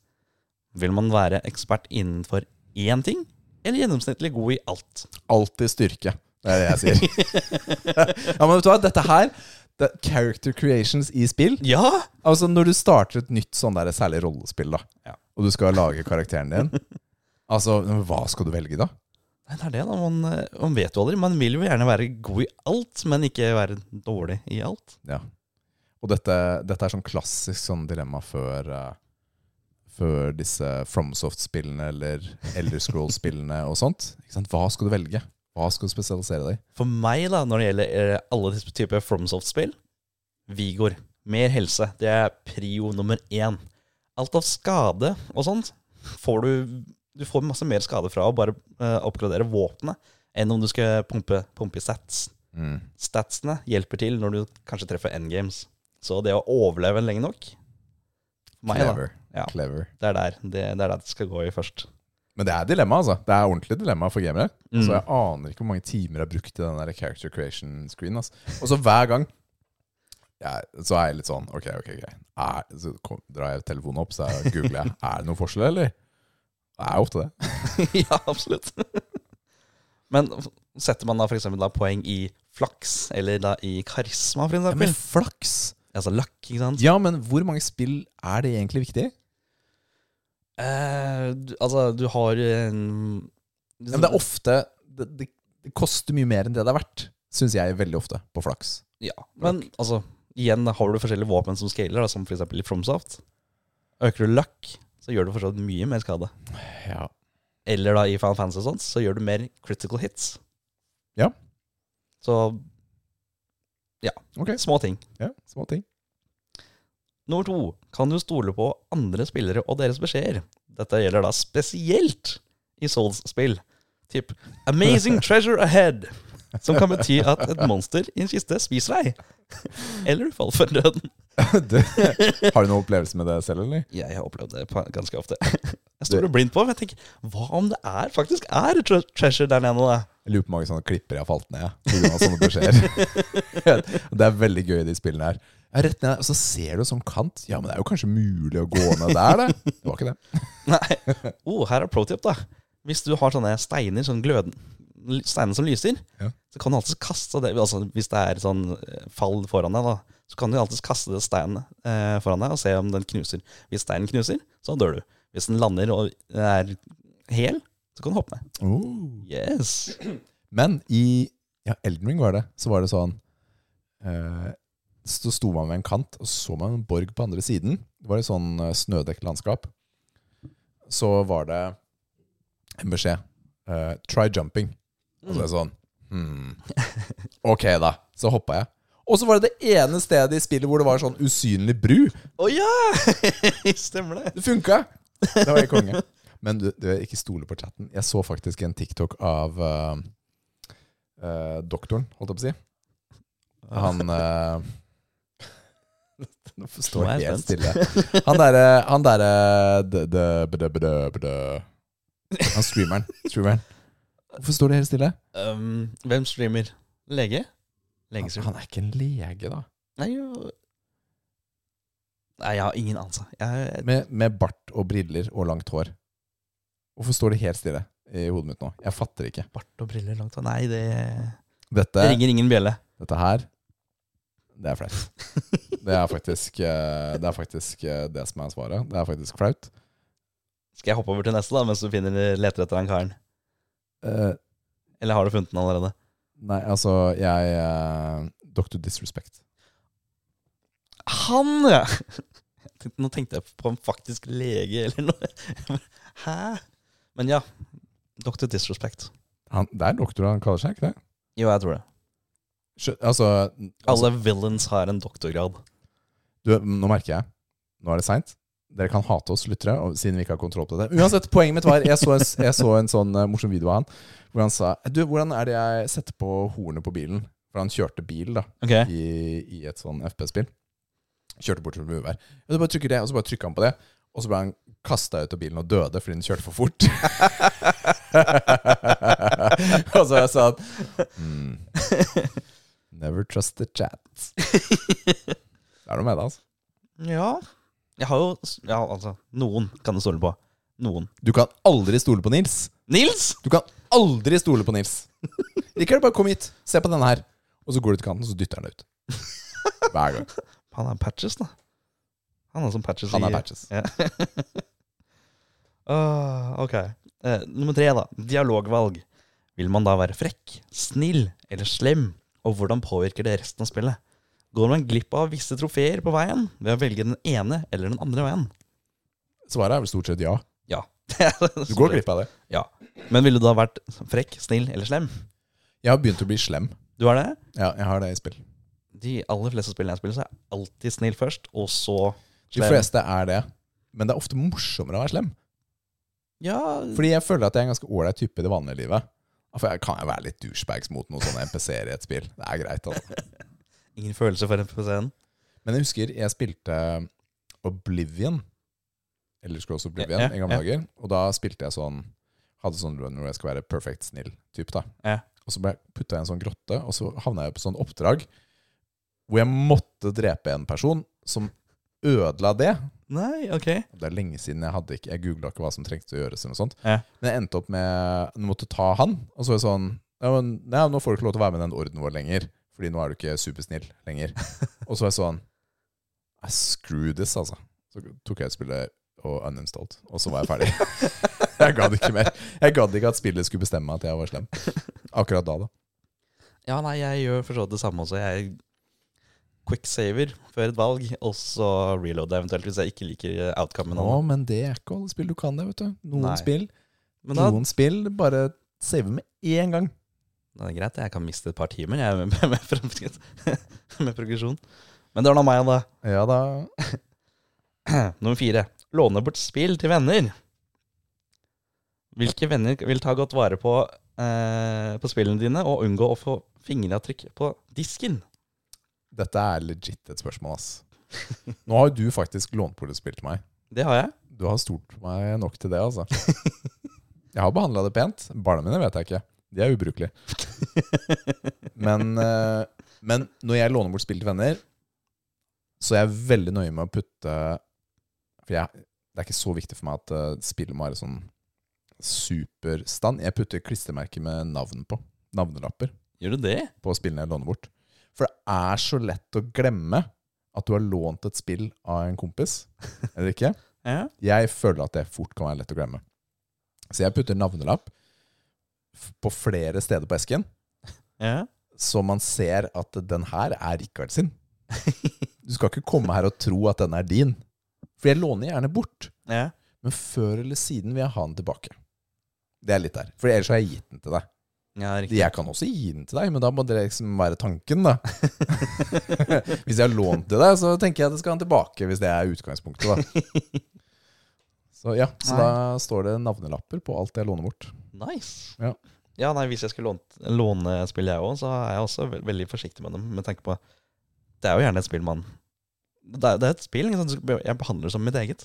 Vil man være ekspert innenfor én ting, eller gjennomsnittlig god i alt? Alltid styrke. Det er det jeg sier. *laughs* ja, men vet du hva, dette her det, Character creations i spill Ja! Altså Når du starter et nytt sånn der særlig rollespill, da Ja. Og du skal lage karakteren din *laughs* Altså, hva skal du velge da? Nei, det er det, da. Man, eh, man vet jo aldri. Man vil jo gjerne være god i alt, men ikke være dårlig i alt. Ja. Og dette, dette er sånn klassisk sånn dilemma før uh, Før disse FromSoft-spillene eller Elder Scrolls-spillene og sånt. Hva skal du velge? Hva skal du spesialisere deg i? For meg, da, når det gjelder eh, alle disse typer FromSoft-spill Vigor. Mer helse. Det er prio nummer én. Alt av skade og sånt får du Du får masse mer skade fra å bare uh, oppgradere våpenet enn om du skal pumpe, pumpe stats. Mm. Statsene hjelper til når du kanskje treffer endgames. Så det å overleve lenge nok meg, Clever. Ja. Clever. det er der det, det er der det skal gå i først. Men det er dilemma, altså. Det er ordentlig dilemma for gamere. Mm. Så jeg aner ikke hvor mange timer jeg har brukt i den der character creation screen. Altså. Og så hver gang ja, Så er jeg litt sånn Ok, ok, ok. Er, så kom, drar jeg telefonen opp, så jeg googler jeg. Er det noen forskjell, eller? Det er ofte det. *laughs* ja, absolutt. Men setter man da eksempel poeng i flaks, eller da i karisma, for Ja, men flaks! Altså luck, ikke sant? Ja, men hvor mange spill er det egentlig viktig? Eh, du, altså, du har en Ja, men det er ofte det, det, det koster mye mer enn det det er verdt, syns jeg veldig ofte, på flaks. Ja, men altså Igjen har du forskjellige våpen som scaler, da, som f.eks. i Fromsoft. Øker du luck, så gjør du fortsatt mye mer skade. Ja. Eller da i Final Fantasy og sånt, så gjør du mer critical hits. Ja. Så Ok, små ting. ja, små ting. Nummer to. Kan du stole på andre spillere og deres beskjeder? Dette gjelder da spesielt i Souls-spill. Typ 'Amazing *laughs* treasure ahead', som kan bety at et monster i en kiste spiser deg. Eller du faller for døden. *laughs* Du, har du noen opplevelse med det selv, eller? Jeg har opplevd det ganske ofte. Jeg står blindt på, men jeg tenker hva om det er faktisk er tre treasure der nede? da? Jeg lurer på hvor mange sånne klipper jeg har falt ned pga. sånne beskjeder. *laughs* det er veldig gøy i de spillene her. Rett ned, og så ser du sånn kant. Ja, men det er jo kanskje mulig å gå ned der, det. Det var ikke det. *laughs* Nei. Oh, her er pro tip, da. Hvis du har sånne steiner, sånn gløden, steiner som lyser, Ja. så kan du alltid kaste det. Altså, hvis det er sånn eh, fall foran deg, da, så kan du alltid kaste det steinen eh, foran deg og se om den knuser. Hvis steinen knuser, så dør du. Hvis den lander og er hel, så kan du hoppe ned. Oh. Yes. *clears throat* Men i ja, Elden Ring var det, så var det sånn eh, Så sto man ved en kant, og så man en borg på andre siden. Det var et sånn eh, snødekt landskap. Så var det en beskjed. Uh, try jumping. Og så er det sånn hmm. Ok, da. Så hoppa jeg. Og så var det det ene stedet i spillet hvor det var sånn usynlig bru. Å ja! *laughs* Stemmer det. Det funka! Det var jeg konge. *laughs* Men du, du ikke stole på chatten. Jeg så faktisk en TikTok av uh, uh, doktoren, holdt jeg på å si. Han uh, Nå står er jeg helt stille. Han derre Han derre. Han streameren. streameren. Hvorfor står det helt stille? Um, hvem streamer? Lege? Han, han er ikke en lege, da. Nei, jo Nei, jeg har ingen anelse. Jeg, Med, med bart og briller og langt hår. Hvorfor står det helt stille i hodet mitt nå? Jeg fatter ikke. Bart og briller langt hår Nei, det, Dette, det ringer ingen bjelle. dette her, det er flaut. Det er faktisk, eh, det er faktisk eh, det som er svaret. Det er faktisk flaut. Skal jeg hoppe over til neste, da, mens du finner, leter etter den karen? Eh, Eller har du funnet den allerede? nei, altså, jeg uh, Dr. Disrespect. Han, ja! Jeg *laughs* tenkte- Nå tenkte jeg på en faktisk lege eller noe. *laughs* Hæ? Men ja. Dr. Disrespect. Han, det er doktor han kaller seg, ikke det? Jo, jeg tror det. Skjø- Altså, altså Alle villains har en doktorgrad. du, Nå merker jeg. Nå er det seint. Dere kan hate oss lyttere, og- siden vi ikke har kontroll på det. Uansett, poenget mitt var Jeg så en, jeg så en sånn eh, morsom video av han hvor han sa Du, hvordan er det jeg setter på hornet på bilen For han kjørte bil da okay. i, i et sånn FPS-spill. Kjørte bort til murvær. Og så bare trykker det, og så bare trykker han på det. Og så ble han kasta ut av bilen og døde fordi han kjørte for fort. *laughs* og så jeg sånn hmm. Never trust the chat. *laughs* Det er noe med det, altså. Ja. Jeg har jo Ja, altså. Noen kan du stole på. Noen. Du kan aldri stole på Nils. Nils! Du kan aldri stole på Nils. *laughs* Rikard, bare kom hit. Se på denne her. Og så går du til kanten, og så dytter han deg ut. Hver gang. *laughs* Han er patches, da. Han er som patches Han er i- patches. Ja. uh, *laughs* ok. Uh, nummer tre, da. Dialogvalg. Vil man da være frekk, snill eller slem? Og hvordan påvirker det resten av spillet? Går man glipp av visse trofeer på veien ved å velge den ene eller den andre veien? Svaret er vel stort sett ja. Ja. Du går glipp av det. *laughs* Ja. Men ville du da vært frekk, snill eller slem? Jeg har begynt å bli slem. Du har det? Ja, jeg har det i spill. De aller fleste spillene jeg spiller, så er jeg alltid snill først, og så slem. De fleste er det. Men det er ofte morsommere å være slem. Ja, Fordi jeg føler at jeg er en ganske ålreit type i det vanlige livet. For jeg kan jo være litt douchebags mot noen sånne NPC-er i et spill. Det er greit, altså. *laughs* ingen følelse for en på scenen. Men jeg husker jeg spilte Oblivion. Eller Scrolls Oblivion Ja, ja, i gamle ja. dager. Og da spilte jeg sånn Hadde sånn run hvor jeg skal være perfect snill type da. Ja. Og så ble jeg putta i en sånn grotte, og så havna jeg på sånn oppdrag hvor jeg måtte drepe en person som ødela det. Nei, ok. Det er lenge siden jeg hadde ikke Jeg googla ikke hva som trengtes å gjøres. eller noe sånt. Men jeg endte opp med Du måtte ta han. Og så var jeg sånn ja, men, ja, Nå får du ikke lov til å være med i den orden vår lenger. Fordi nå er du ikke supersnill lenger. *laughs* og så var jeg sånn I Screw this, altså. Så tok jeg spillet og uninstalled. Og så var jeg ferdig. *laughs* jeg gadd ikke mer. Jeg gadd ikke at spillet skulle bestemme at jeg var slem. Akkurat da, da. Ja, nei, jeg gjør for så vidt det samme også. Jeg quicksaver før et valg, og så reloader eventuelt hvis jeg ikke liker outcomen. Å, men det er ikke alle spill du kan det, vet du. Noen Nei. spill Men da Noen spill bare saver med én gang. Det er greit, jeg kan miste et par timer jeg, *laughs* med, med, med, *laughs* med progresjon. Men det var nå meg, da. Ja da. *clears throat* Nummer fire. Låne bort spill til venner. Hvilke venner vil ta godt vare på, eh, på spillene dine og unngå å få fingeravtrykk på disken? Dette er legit et spørsmål, ass. Nå har du faktisk lånt bort et spill til meg. Det har jeg. Du har stolt på meg nok til det, altså. Jeg har behandla det pent. Barna mine vet jeg ikke. De er ubrukelige. *laughs* Men, eh, men når jeg låner bort spill til venner, så er jeg veldig nøye med å putte For jeg, det er ikke så viktig for meg at eh, spillet må være sånn superstand. Jeg putter klistremerker med navn på. Navnelapper Gjør du det? på spillene jeg låner bort. For det er så lett å glemme at du har lånt et spill av en kompis. *laughs* Eller ikke? Ja. Jeg føler at det fort kan være lett å glemme. Så jeg putter navnelapp på flere steder på esken, ja. så man ser at den her er Rikard sin. Du skal ikke komme her og tro at den er din. For jeg låner gjerne bort. ja. Men før eller siden vil jeg ha den tilbake. Det er litt der. For ellers har jeg gitt den til deg. Ja. Jeg kan også gi den til deg, men da må det liksom være tanken, da. *laughs* hvis jeg har lånt til deg, så tenker jeg at jeg skal ha den tilbake, hvis det er utgangspunktet, da. *laughs* Så ja, så da står det navnelapper på alt jeg låner bort. Nice. Ja. Ja, nei, Hvis jeg skulle låne, låne spill, jeg òg, så er jeg også ve veldig forsiktig med dem. Med tanke på Det er jo gjerne et spill man Det er, det er et spill sant? jeg behandler som mitt eget.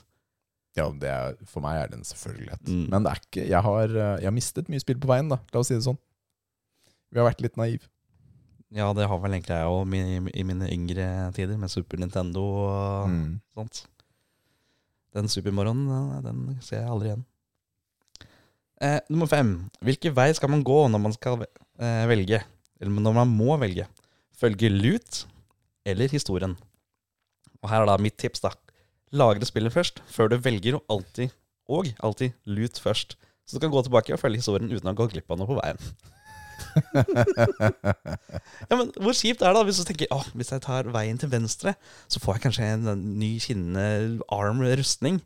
Ja, det er, For meg er det en selvfølgelighet. Mm. Men det er ikke, jeg, har, eh, jeg har mistet mye spill på veien, da. La oss si det sånn. Vi har vært litt naive. Ja, det har vel egentlig jeg òg i mine yngre tider, med Super Nintendo og Mm. sånt. Den supermorgenen den- ser jeg aldri igjen. Eh, nummer fem. Hvilken vei skal man gå når man skal eh, velge? Eller når man må velge? Følge lut eller historien? Og her er da mitt tips, da. Lagre spillet først, før du velger, og alltid, og alltid lut først. Så du kan gå tilbake og følge historien uten å gå glipp av noe på veien. *laughs* Ja, men Hvor kjipt er det da hvis du tenker Åh, hvis jeg tar veien til venstre, så får jeg kanskje en, en ny skinnende arm-rustning.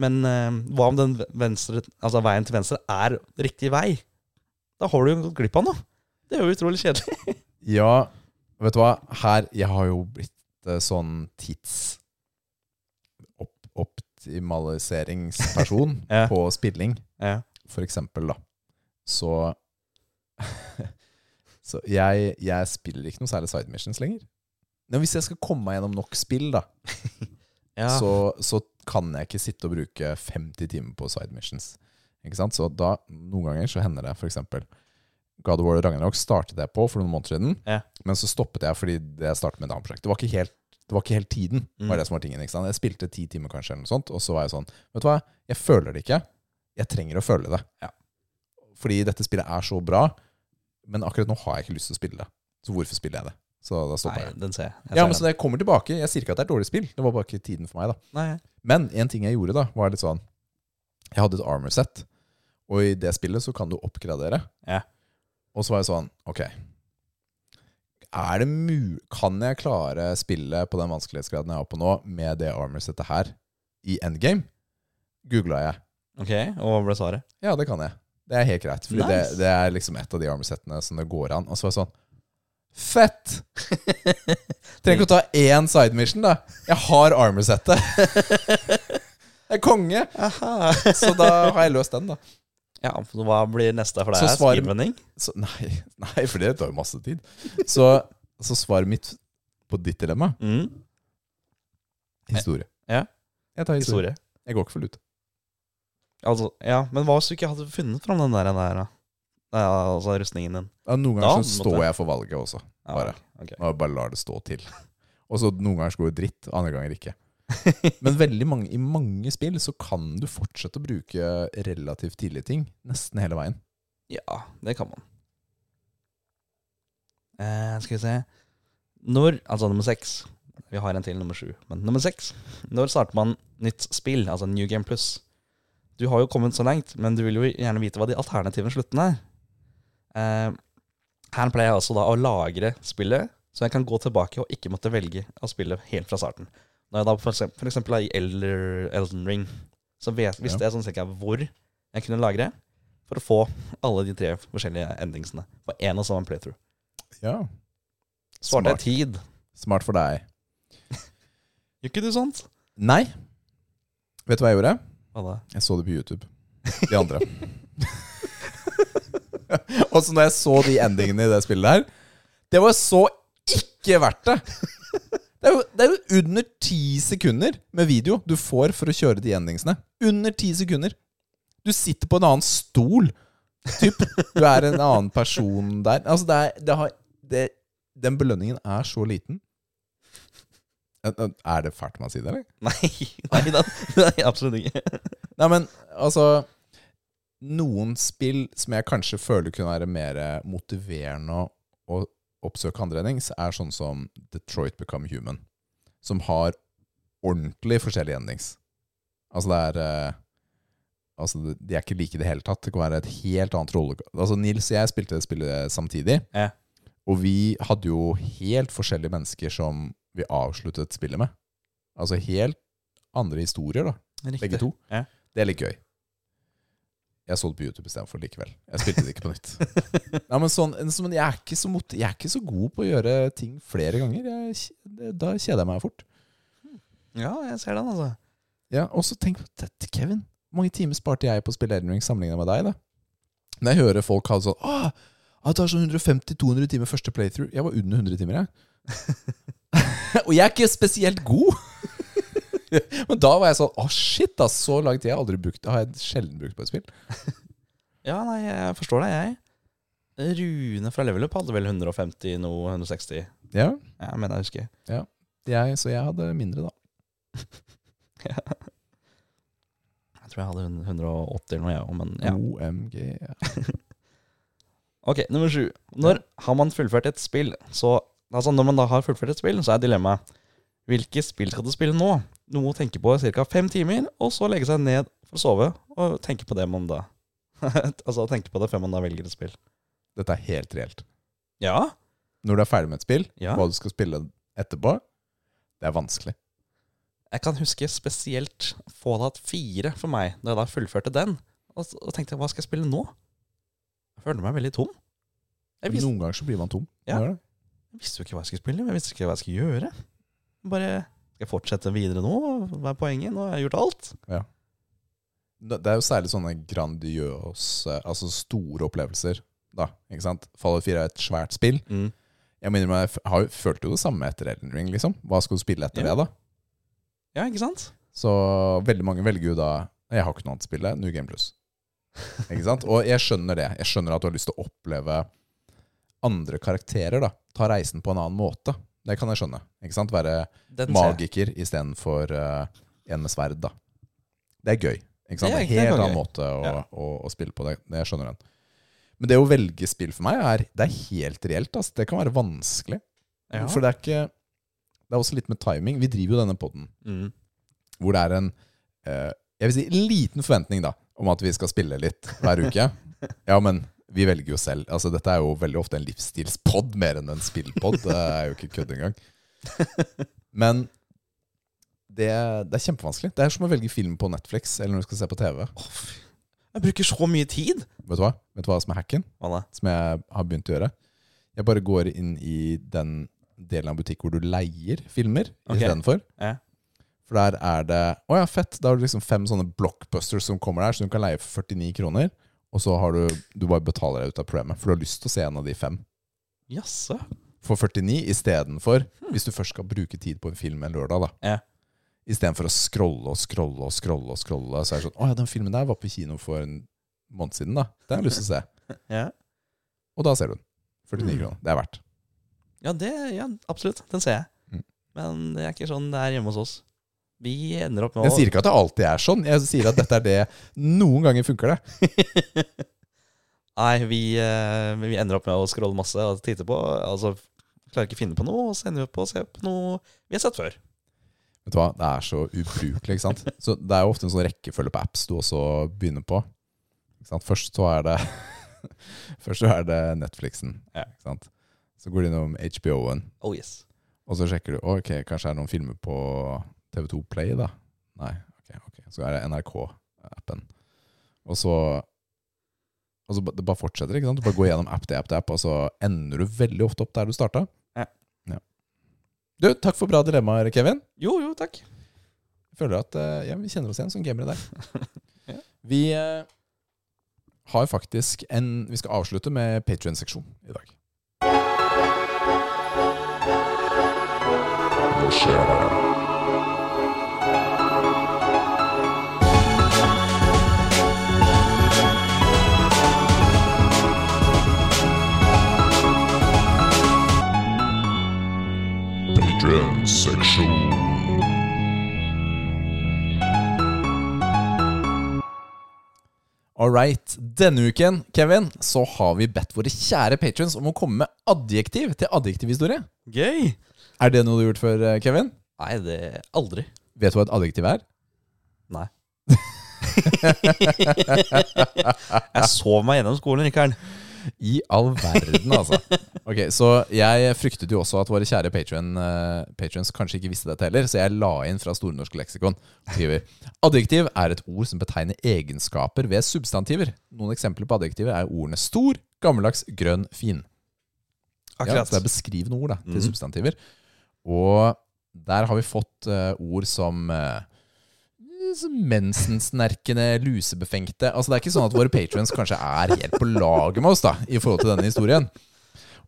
Men eh, hva om den venstre, altså veien til venstre er riktig vei? Da har du jo gått glipp av noe. Det er jo utrolig kjedelig. *laughs* Ja, vet du hva? Her Jeg har jo blitt uh, sånn tids opp, optimaliseringsperson *laughs* Ja. på spilling. Ja. For eksempel, da. Så *laughs* Så jeg, jeg spiller ikke noe særlig side missions lenger. Men hvis jeg skal komme meg gjennom nok spill, da, *laughs* Ja. så, så kan jeg ikke sitte og bruke 50 timer på side missions. Ikke sant? Så da, noen ganger så hender det f.eks. God of War og Ragnarok startet jeg på for noen måneder siden, Ja. men så stoppet jeg fordi jeg startet med et annet prosjekt. Det var ikke helt, det var ikke helt tiden. Mm. var det som var tingen, ikke sant? Jeg spilte ti timer kanskje, eller noe sånt, og så var jeg sånn Vet du hva, jeg føler det ikke. Jeg trenger å føle det. Ja. Fordi dette spillet er så bra, men akkurat nå har jeg ikke lyst til å spille det. Så hvorfor spiller jeg det? Så da stopper Nei, jeg. den ser jeg. jeg Ja, men så jeg kommer tilbake Jeg sier ikke at det er et dårlig spill. Det var bare ikke tiden for meg, da. Nei, Men en ting jeg gjorde, da, var litt sånn Jeg hadde et armor set, og i det spillet så kan du oppgradere. Ja. Og så var jeg sånn Ok. Er det mu Kan jeg klare spillet på den vanskelighetsgraden jeg har på nå, med det armor-settet her, i endgame? Googla jeg. ok, og hva ble svaret? Ja, det kan jeg. Det er helt greit. Fordi Nice. det, det er liksom et av de armor-settene som det går an. Og så var det sånn Fett! *laughs* Trenger ikke å ta én side mission, da. Jeg har armor-settet. *laughs* Jeg er konge! Aha. Så da har jeg løst den, da. Ja, for hva blir neste for deg? Svaret- nei, nei, for det tar jo masse tid. Så, så svaret mitt på ditt dilemma Mm. historie. Ja. Jeg tar historie. Historie. Jeg går ikke for lut. Altså, ja, men hva hvis du ikke hadde funnet fram den der, der? Ja, altså rustningen din? Ja, noen Da ganger så står jeg for valget også. Ja, Bare. Og bare lar det stå til. *laughs* Og så noen ganger så går det dritt, andre ganger ikke. *laughs* Men veldig mange, i mange spill så kan du fortsette å bruke relativt tidlige ting nesten hele veien. Ja, det kan man. Eh, skal vi se Når, altså nummer seks Vi har en til, nummer sju. Men nummer seks Når starter man nytt spill, altså New Game Plus? Du har jo kommet så langt, men du vil jo gjerne vite hva de alternative sluttene er. Eh, her pleier jeg også da å lagre spillet, så jeg kan gå tilbake og ikke måtte velge å spille helt fra starten. Når jeg da for eksempel, for eksempel er i Elder, Elden Ring, så vet, visste jeg sånn cirka hvor jeg kunne lagre for å få alle de tre forskjellige endingsene på én og samme playthrough. Ja. Svarte jeg Smart. tid. Smart for deg. *laughs* Gjør ikke du sånt? Nei. Vet du hva jeg gjorde? Hva da? Jeg så det på YouTube. De andre. *laughs* og så når jeg så de endingene i det spillet der Det var så ikke verdt det! Det er, jo, det er jo under ti sekunder med video du får for å kjøre de endingsene. Under ti sekunder. Du sitter på en annen stol. Typ. Du er en annen person der. Altså, det er, det har, det, den belønningen er så liten. Er det fælt man sier det, eller? Nei, *laughs* nei, da, nei absolutt ikke. *laughs* Nei, men altså Noen spill som jeg kanskje føler kunne være mer motiverende å oppsøke andreendings, er sånn som Detroit Become Human. Som har ordentlig forskjellige endings. Altså det er eh, Altså De er ikke like i det hele tatt. Det kan være et helt annet rolle... Altså Nils og jeg spilte det spillet samtidig. Ja. Og vi hadde jo helt forskjellige mennesker som vi avsluttet spillet med. Altså helt andre historier, da. Riktig. Begge to. Ja. Det er litt gøy. Jeg så det på YouTube istedenfor likevel. Jeg spilte det ikke på nytt. *laughs* Nei, men sånn, men jeg, er ikke så mot, jeg er ikke så god på å gjøre ting flere ganger. Jeg, da kjeder jeg meg fort. Ja, jeg ser den, altså. Ja, Og så tenk på dette, Kevin. Hvor mange timer sparte jeg på å spille Elden Ring sammenlignet med deg? da? Når jeg hører folk ha sånn Åh, jeg tar sånn 150-200 timer første playthrough. Jeg var under 100 timer, jeg. *laughs* og jeg er ikke spesielt god! *laughs* Men da var jeg sånn Å, shit, ass, så lang tid har jeg aldri brukt har jeg sjelden brukt på et spill. *laughs* Ja, nei, jeg forstår deg, jeg. Rune fra Level Up hadde vel 150, noe 160. Ja, Ja, mener jeg husker. jeg, Så jeg hadde mindre, da. Jeg tror jeg hadde 180 eller noe, jeg òg, men ja. OMG. Ja. Ok, nummer sju. Når har man fullført et spill, så Altså, når man da har fullført et spill, så er dilemmaet Hvilke spill skal du spille nå? Noe å tenke på i ca. fem timer, og så legge seg ned for å sove og tenke på det man da *laughs* Altså tenke på det før man da velger et spill. Dette er helt reelt. Ja. Når du er ferdig med et spill, Ja. hva du skal spille etterpå, det er vanskelig. Jeg kan huske spesielt Fallout 4 for meg, da jeg da fullførte den. Og, og tenkte hva skal jeg spille nå? Jeg følte meg veldig tom. Jeg Noen ganger så blir man tom. Ja. Jeg visste jo ikke hva jeg skulle spille. Jeg visste ikke hva jeg skulle gjøre. Bare Skal jeg fortsette videre nå? Hva er poenget? Nå har jeg gjort alt. Ja. det er jo særlig sånne grandiøse, altså store opplevelser. da. Ikke sant? Fallout 4 er et svært spill. Mm. Jeg meg, jeg har jo, følte jo det samme etter Elden Ring, liksom. Hva skal du spille etter Ja. det, da? Ja, ikke sant? Så veldig mange velger jo da Jeg har ikke noe annet å spille, New Game Plus. Ikke sant? Og jeg skjønner det. Jeg skjønner at du har lyst til å oppleve andre karakterer. da Ta reisen på en annen måte. Det kan jeg skjønne. Ikke sant? Være Den jeg. magiker istedenfor uh, en med sverd, da. Det er gøy. Ikke sant? Det er- en helt annen måte å, Ja. å, å spille på. Det, det jeg skjønner den. Men det å velge spill for meg, er, det er helt reelt. Altså. Det kan være vanskelig. Ja. For det er ikke Det er også litt med timing. Vi driver jo denne poden Mm. hvor det er en uh, Jeg vil si en liten forventning da om at vi skal spille litt hver uke. *laughs* Ja, men vi velger jo selv. Altså Dette er jo veldig ofte en livsstilspod mer enn en spillpod. Det er jo ikke kødd engang. *laughs* Men det, det er kjempevanskelig. Det er som å velge film på Netflix eller når du skal se på TV. Jeg bruker så mye tid! Vet du hva Vet du hva som er hacken? Som jeg har begynt å gjøre? Jeg bare går inn i den delen av butikk hvor du leier filmer okay. istedenfor. Ja. For der er det Å ja, fett. Da har du liksom fem sånne blockbusters som kommer der, som du kan leie for 49 kroner. Og så har du Du bare betaler deg ut av programmet, for du har lyst til å se en av de fem. Jasse. For 49 istedenfor Hvis du først skal bruke tid på en film en lørdag, da. Ja. Istedenfor å scrolle og scrolle og scrolle, og scrolle så er det sånn Å ja, den filmen der var på kino for en måned siden, da. Den har jeg lyst til å se. *laughs* Ja. Og da ser du den. 49 Mm. kroner. Det er verdt. Ja, det, ja, absolutt. Den ser jeg. Mm. Men det er ikke sånn det er hjemme hos oss. Vi ender opp med å Jeg sier ikke at det alltid er sånn. Jeg sier at dette er det Noen ganger funker det. *laughs* Nei, vi, eh, vi ender opp med å scrolle masse og titte på. Altså, klarer ikke å finne på noe, og så ender vi opp på å se på noe vi har sett før. Vet du hva, Det er så ubrukelig. ikke sant? Så Det er jo ofte en sånn rekkefølge på apps du også begynner på. Først så er det *laughs* Først så er det Netflixen. Ja. Ikke sant? Så går du innom HBO-en, Oh yes. og så sjekker du ok, kanskje er det noen filmer på TV2 Play. da Nei, ok, ok Så er det NRK-appen. Og så Og så Det bare fortsetter. ikke sant? Du bare går gjennom app til app til app, og så ender du veldig ofte opp der du starta. Ja. Ja. Du, takk for bra dilemmaer, Kevin. Jo, jo, takk. Jeg føler at eh, ja, vi kjenner oss igjen som gamere der. *laughs* Ja. Vi eh, har faktisk en Vi skal avslutte med Patrion-seksjon i dag. Patreon-seksjon. All right. Denne uken, Kevin, så har vi bedt våre kjære patrons om å komme med adjektiv til adjektivhistorie. Gøy! Er det noe du har gjort før, eh, Kevin? Nei, det aldri. Vet du hva et adjektiv er? Nei. *laughs* jeg sov meg gjennom skolen, Rikard. I all verden, altså. Ok, Så jeg fryktet jo også at våre kjære patron, eh, patrons kanskje ikke visste dette heller, så jeg la inn fra Store norske leksikon. Skriver Adjektiv er et ord som betegner egenskaper ved substantiver. Noen eksempler på adjektiver er ordene stor, gammeldags, grønn, fin. Akkurat. Ja, så det er beskrivende ord da, til mm. substantiver. Og der har vi fått uh, ord som uh, mensensnerkende, lusebefengte Altså Det er ikke sånn at våre patrons kanskje er helt på laget med oss da i forhold til denne historien.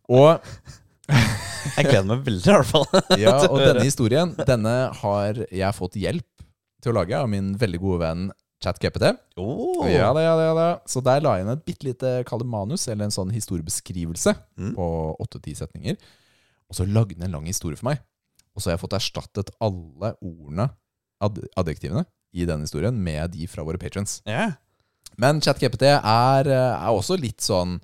Og, Jeg gleder meg veldig, i hvert fall. *laughs* ja, og denne historien Denne har jeg fått hjelp til å lage av min veldig gode venn ChatGPT. Oh. Ja da, ja da, ja da. Så der la jeg inn et bitte lite kall manus, eller en sånn historiebeskrivelse Mm. på åtte-ti setninger. Og så lagde den en lang historie for meg. Og så har jeg fått erstattet alle ordene, ad adjektivene, i denne historien med de fra våre patrons. Ja. Men ChatGPT er, er også litt sånn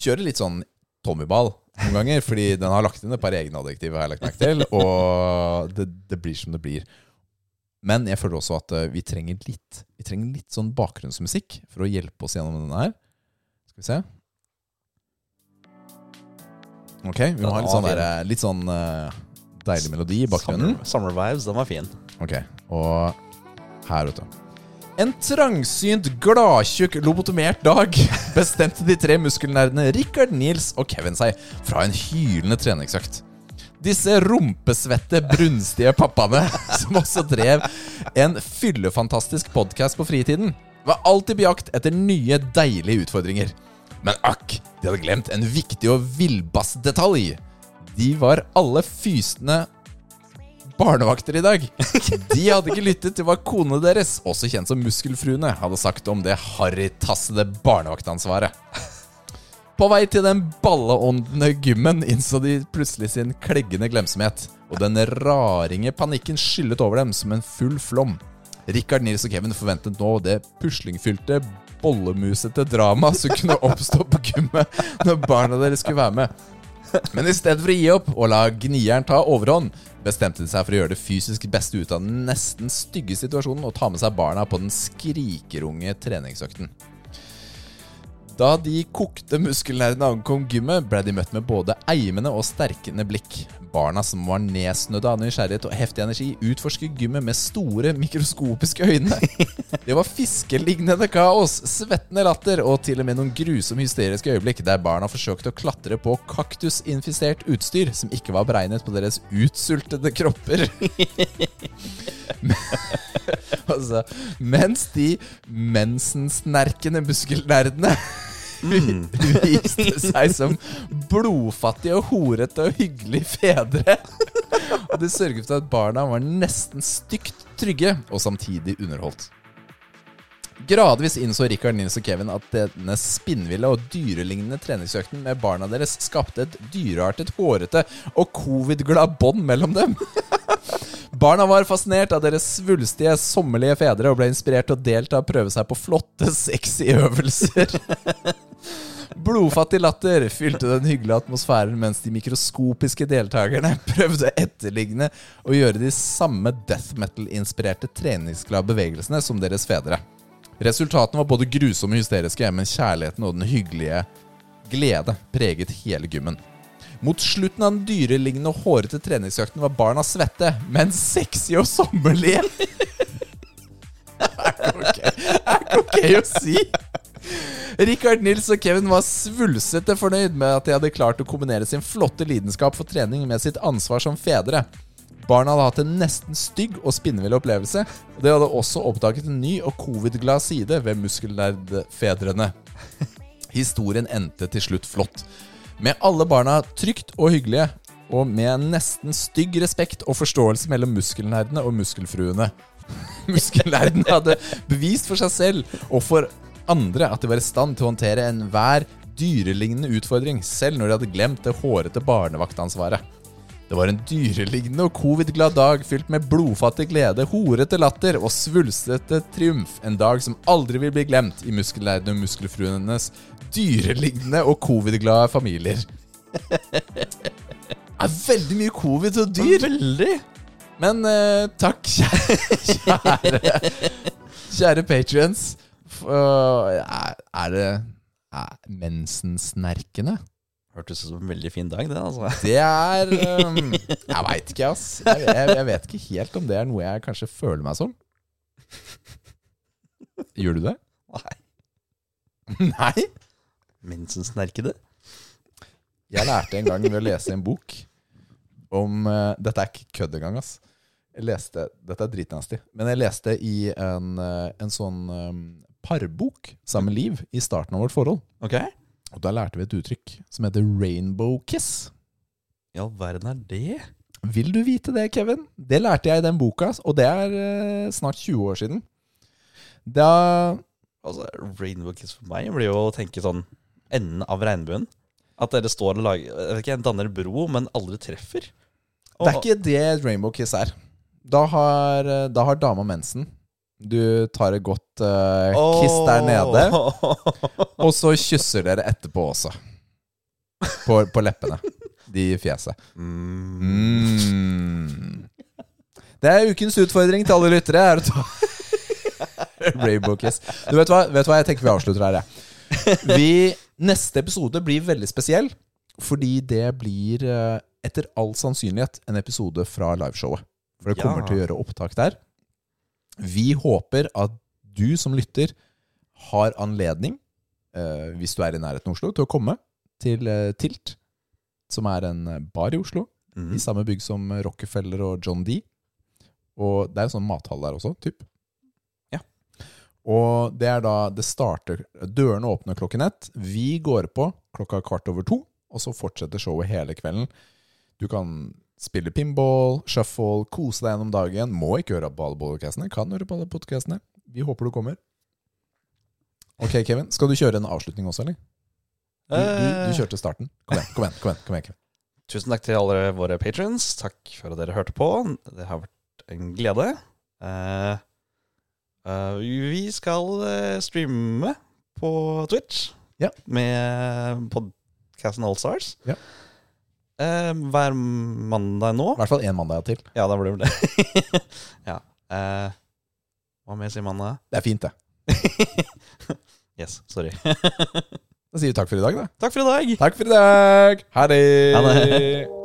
Kjører litt sånn Tommyball noen ganger, fordi den har lagt inn et par egne adjektiver, har jeg lagt merke til, og det, det blir som det blir. Men jeg føler også at eh, vi trenger litt Vi trenger litt sånn bakgrunnsmusikk for å hjelpe oss gjennom denne her. Skal vi se. Ok, vi må ha litt sånn, der, eh, litt sånn eh, deilig melodi i bakgrunnen. Summer, summer vibes, den var fin. Ok, og her, vet du. En trangsynt, gladtjukk, lobotomert dag *laughs* bestemte de tre muskelnerdene Rikard, Nils og Kevin seg fra en hylende treningsøkt. Disse rumpesvette, brunstige pappaene, *laughs* som også drev en fyllefantastisk podkast på fritiden, var alltid på jakt etter nye, deilige utfordringer. Men akk, de hadde glemt en viktig og villbass detalj. De var alle fysende barnevakter i dag. De hadde ikke lyttet til hva konene deres, også kjent som Muskelfruene, hadde sagt om det harrytassede barnevaktansvaret. På vei til den balleåndende gymmen innså de plutselig sin kleggende glemsomhet, og den raringe panikken skyllet over dem som en full flom. Rikard, Nils og Kevin forventet nå det puslingfylte, bollemusete dramaet som kunne oppstå på gymmet når barna deres skulle være med. Men i stedet for å gi opp og la gnieren ta overhånd, bestemte de seg for å gjøre det fysisk beste ut av den nesten stygge situasjonen og ta med seg barna på den skrikerunge treningsøkten. Da de kokte muskelnerdene ankom gymmet, ble de møtt med både eimende og sterkende blikk. Barna som var nedsnødde av nysgjerrighet og heftig energi, utforsker gymmet med store, mikroskopiske øyne. *laughs* Det var fiskelignende kaos, svettende latter og til og med noen grusomme hysteriske øyeblikk der barna forsøkte å klatre på kaktusinfisert utstyr som ikke var beregnet på deres utsultede kropper. *laughs* *laughs* altså, mens de mensensnerkende muskelnerdene viste seg som blodfattige og horete og hyggelige fedre. Og det sørget for at barna var nesten stygt trygge og samtidig underholdt. Gradvis innså Rikard, Nils og Kevin at denne spinnville og dyrelignende treningsøkten med barna deres skapte et dyreartet, hårete og covid-glad bånd mellom dem. Barna var fascinert av deres svulstige, sommerlige fedre og ble inspirert til å delta og prøve seg på flotte, sexy øvelser. Blodfattig latter fylte den hyggelige atmosfæren mens de mikroskopiske deltakerne *laughs* prøvde etterligne og gjøre de samme death metal-inspirerte treningsglade bevegelsene som deres fedre. Resultatene var både grusomme og hysteriske, men kjærligheten og den hyggelige glede preget hele gymmen. Mot slutten av den dyrelignende og hårete treningsøkten var barna svette, men sexy og sommerlige. *laughs* Er det er ikke ok å si. *laughs* Rikard, Nils og Kevin var svulsete fornøyd med at de hadde klart å kombinere sin flotte lidenskap for trening med sitt ansvar som fedre. Barna hadde hatt en nesten stygg og spinnvill opplevelse, og de hadde også oppdaget en ny og covid-glad side ved muskelnerdfedrene. *laughs* Historien endte til slutt flott. Med alle barna trygt og hyggelige, og med en nesten stygg respekt og forståelse mellom muskelnerdene og muskelfruene. *laughs* Muskelnerdene hadde bevist for seg selv og for andre at de var i stand til å håndtere enhver dyrelignende utfordring, selv når de hadde glemt det hårete barnevaktansvaret. Det var en dyrelignende og covid-glad dag fylt med blodfattig glede, horete latter og svulstete triumf. En dag som aldri vil bli glemt i muskelleirene og muskelfruenes dyrelignende og covid-glade familier. Det er veldig mye covid og dyr. Veldig. Men eh, takk, kjære Kjære, kjære patrions. Er, er det er mensensnerkende? Hørtes ut som en veldig fin dag, det. altså. *laughs* Det er um, Jeg veit ikke, ass. Jeg, jeg, jeg vet ikke helt om det er noe jeg kanskje føler meg som. Gjør du det? Nei. *laughs* Nei? Mensensnerkede? Jeg lærte en gang ved å lese en bok om uh, Dette er ikke kødd engang, ass. Jeg leste, Dette er dritnasty. Men jeg leste i en, eh, en sånn um, parbok sammen med Liv i starten av vårt forhold. Ok. Og da lærte vi et uttrykk som heter rainbow kiss. I all verden er det? Vil du vite det, Kevin? Det lærte jeg i den boka, og det er eh, snart 20 år siden. Da Altså, Rainbow Kiss for meg blir jo å tenke sånn enden av regnbuen. At dere står og lager jeg vet ikke, danner bro, men aldri treffer. Det er ikke det rainbow kiss er. Da har, eh, da har dama mensen. Du tar et godt uh, kiss der nede, og så kysser dere etterpå også. På, på leppene. De i fjeset. Mm. Det er ukens utfordring til alle lyttere. Er å ta *laughs* Rainbow kiss. Du vet hva, vet hva jeg tenker vi avslutter her, jeg. Vi, neste episode blir veldig spesiell, fordi det blir eh, etter all sannsynlighet en episode fra liveshowet. For det kommer Ja. til å gjøre opptak der. Vi håper at du som lytter har anledning, eh, hvis du er i nærheten av Oslo, til å komme til eh, Tilt, som er en eh, bar i Oslo. Mm. I samme bygg som Rockefeller og John D. Og det er en sånn mathall der også, typ. Ja. Og det er da det starter Dørene åpner klokken ett. Vi går på klokka kvart over to, og så fortsetter showet hele kvelden. Du kan spille pinball, shuffle, kose deg gjennom dagen. Må ikke høre på alle podcastene. Kan høre på alle podcastene. Vi håper du kommer. Ok, Kevin. Skal du kjøre en avslutning også, eller? Du, du, du kjørte starten. Kom igjen, kom igjen. kom igjen, kom igjen Kevin. Tusen takk til alle våre patrons. Takk for at dere hørte på. Det har vært en glede. Uh, uh, vi skal eh, streame på Twitch Ja. med podcasten Allstars. Ja. Eh, hver mandag nå. I hvert fall én mandag til. Ja, da blir det det. *laughs* ja. Eh, hva mer sier mandag? Det er fint, det. *laughs* Yes, sorry. *laughs* Da sier vi takk for i dag, da. Takk for i dag! Takk for i dag. Ha det. Ha det.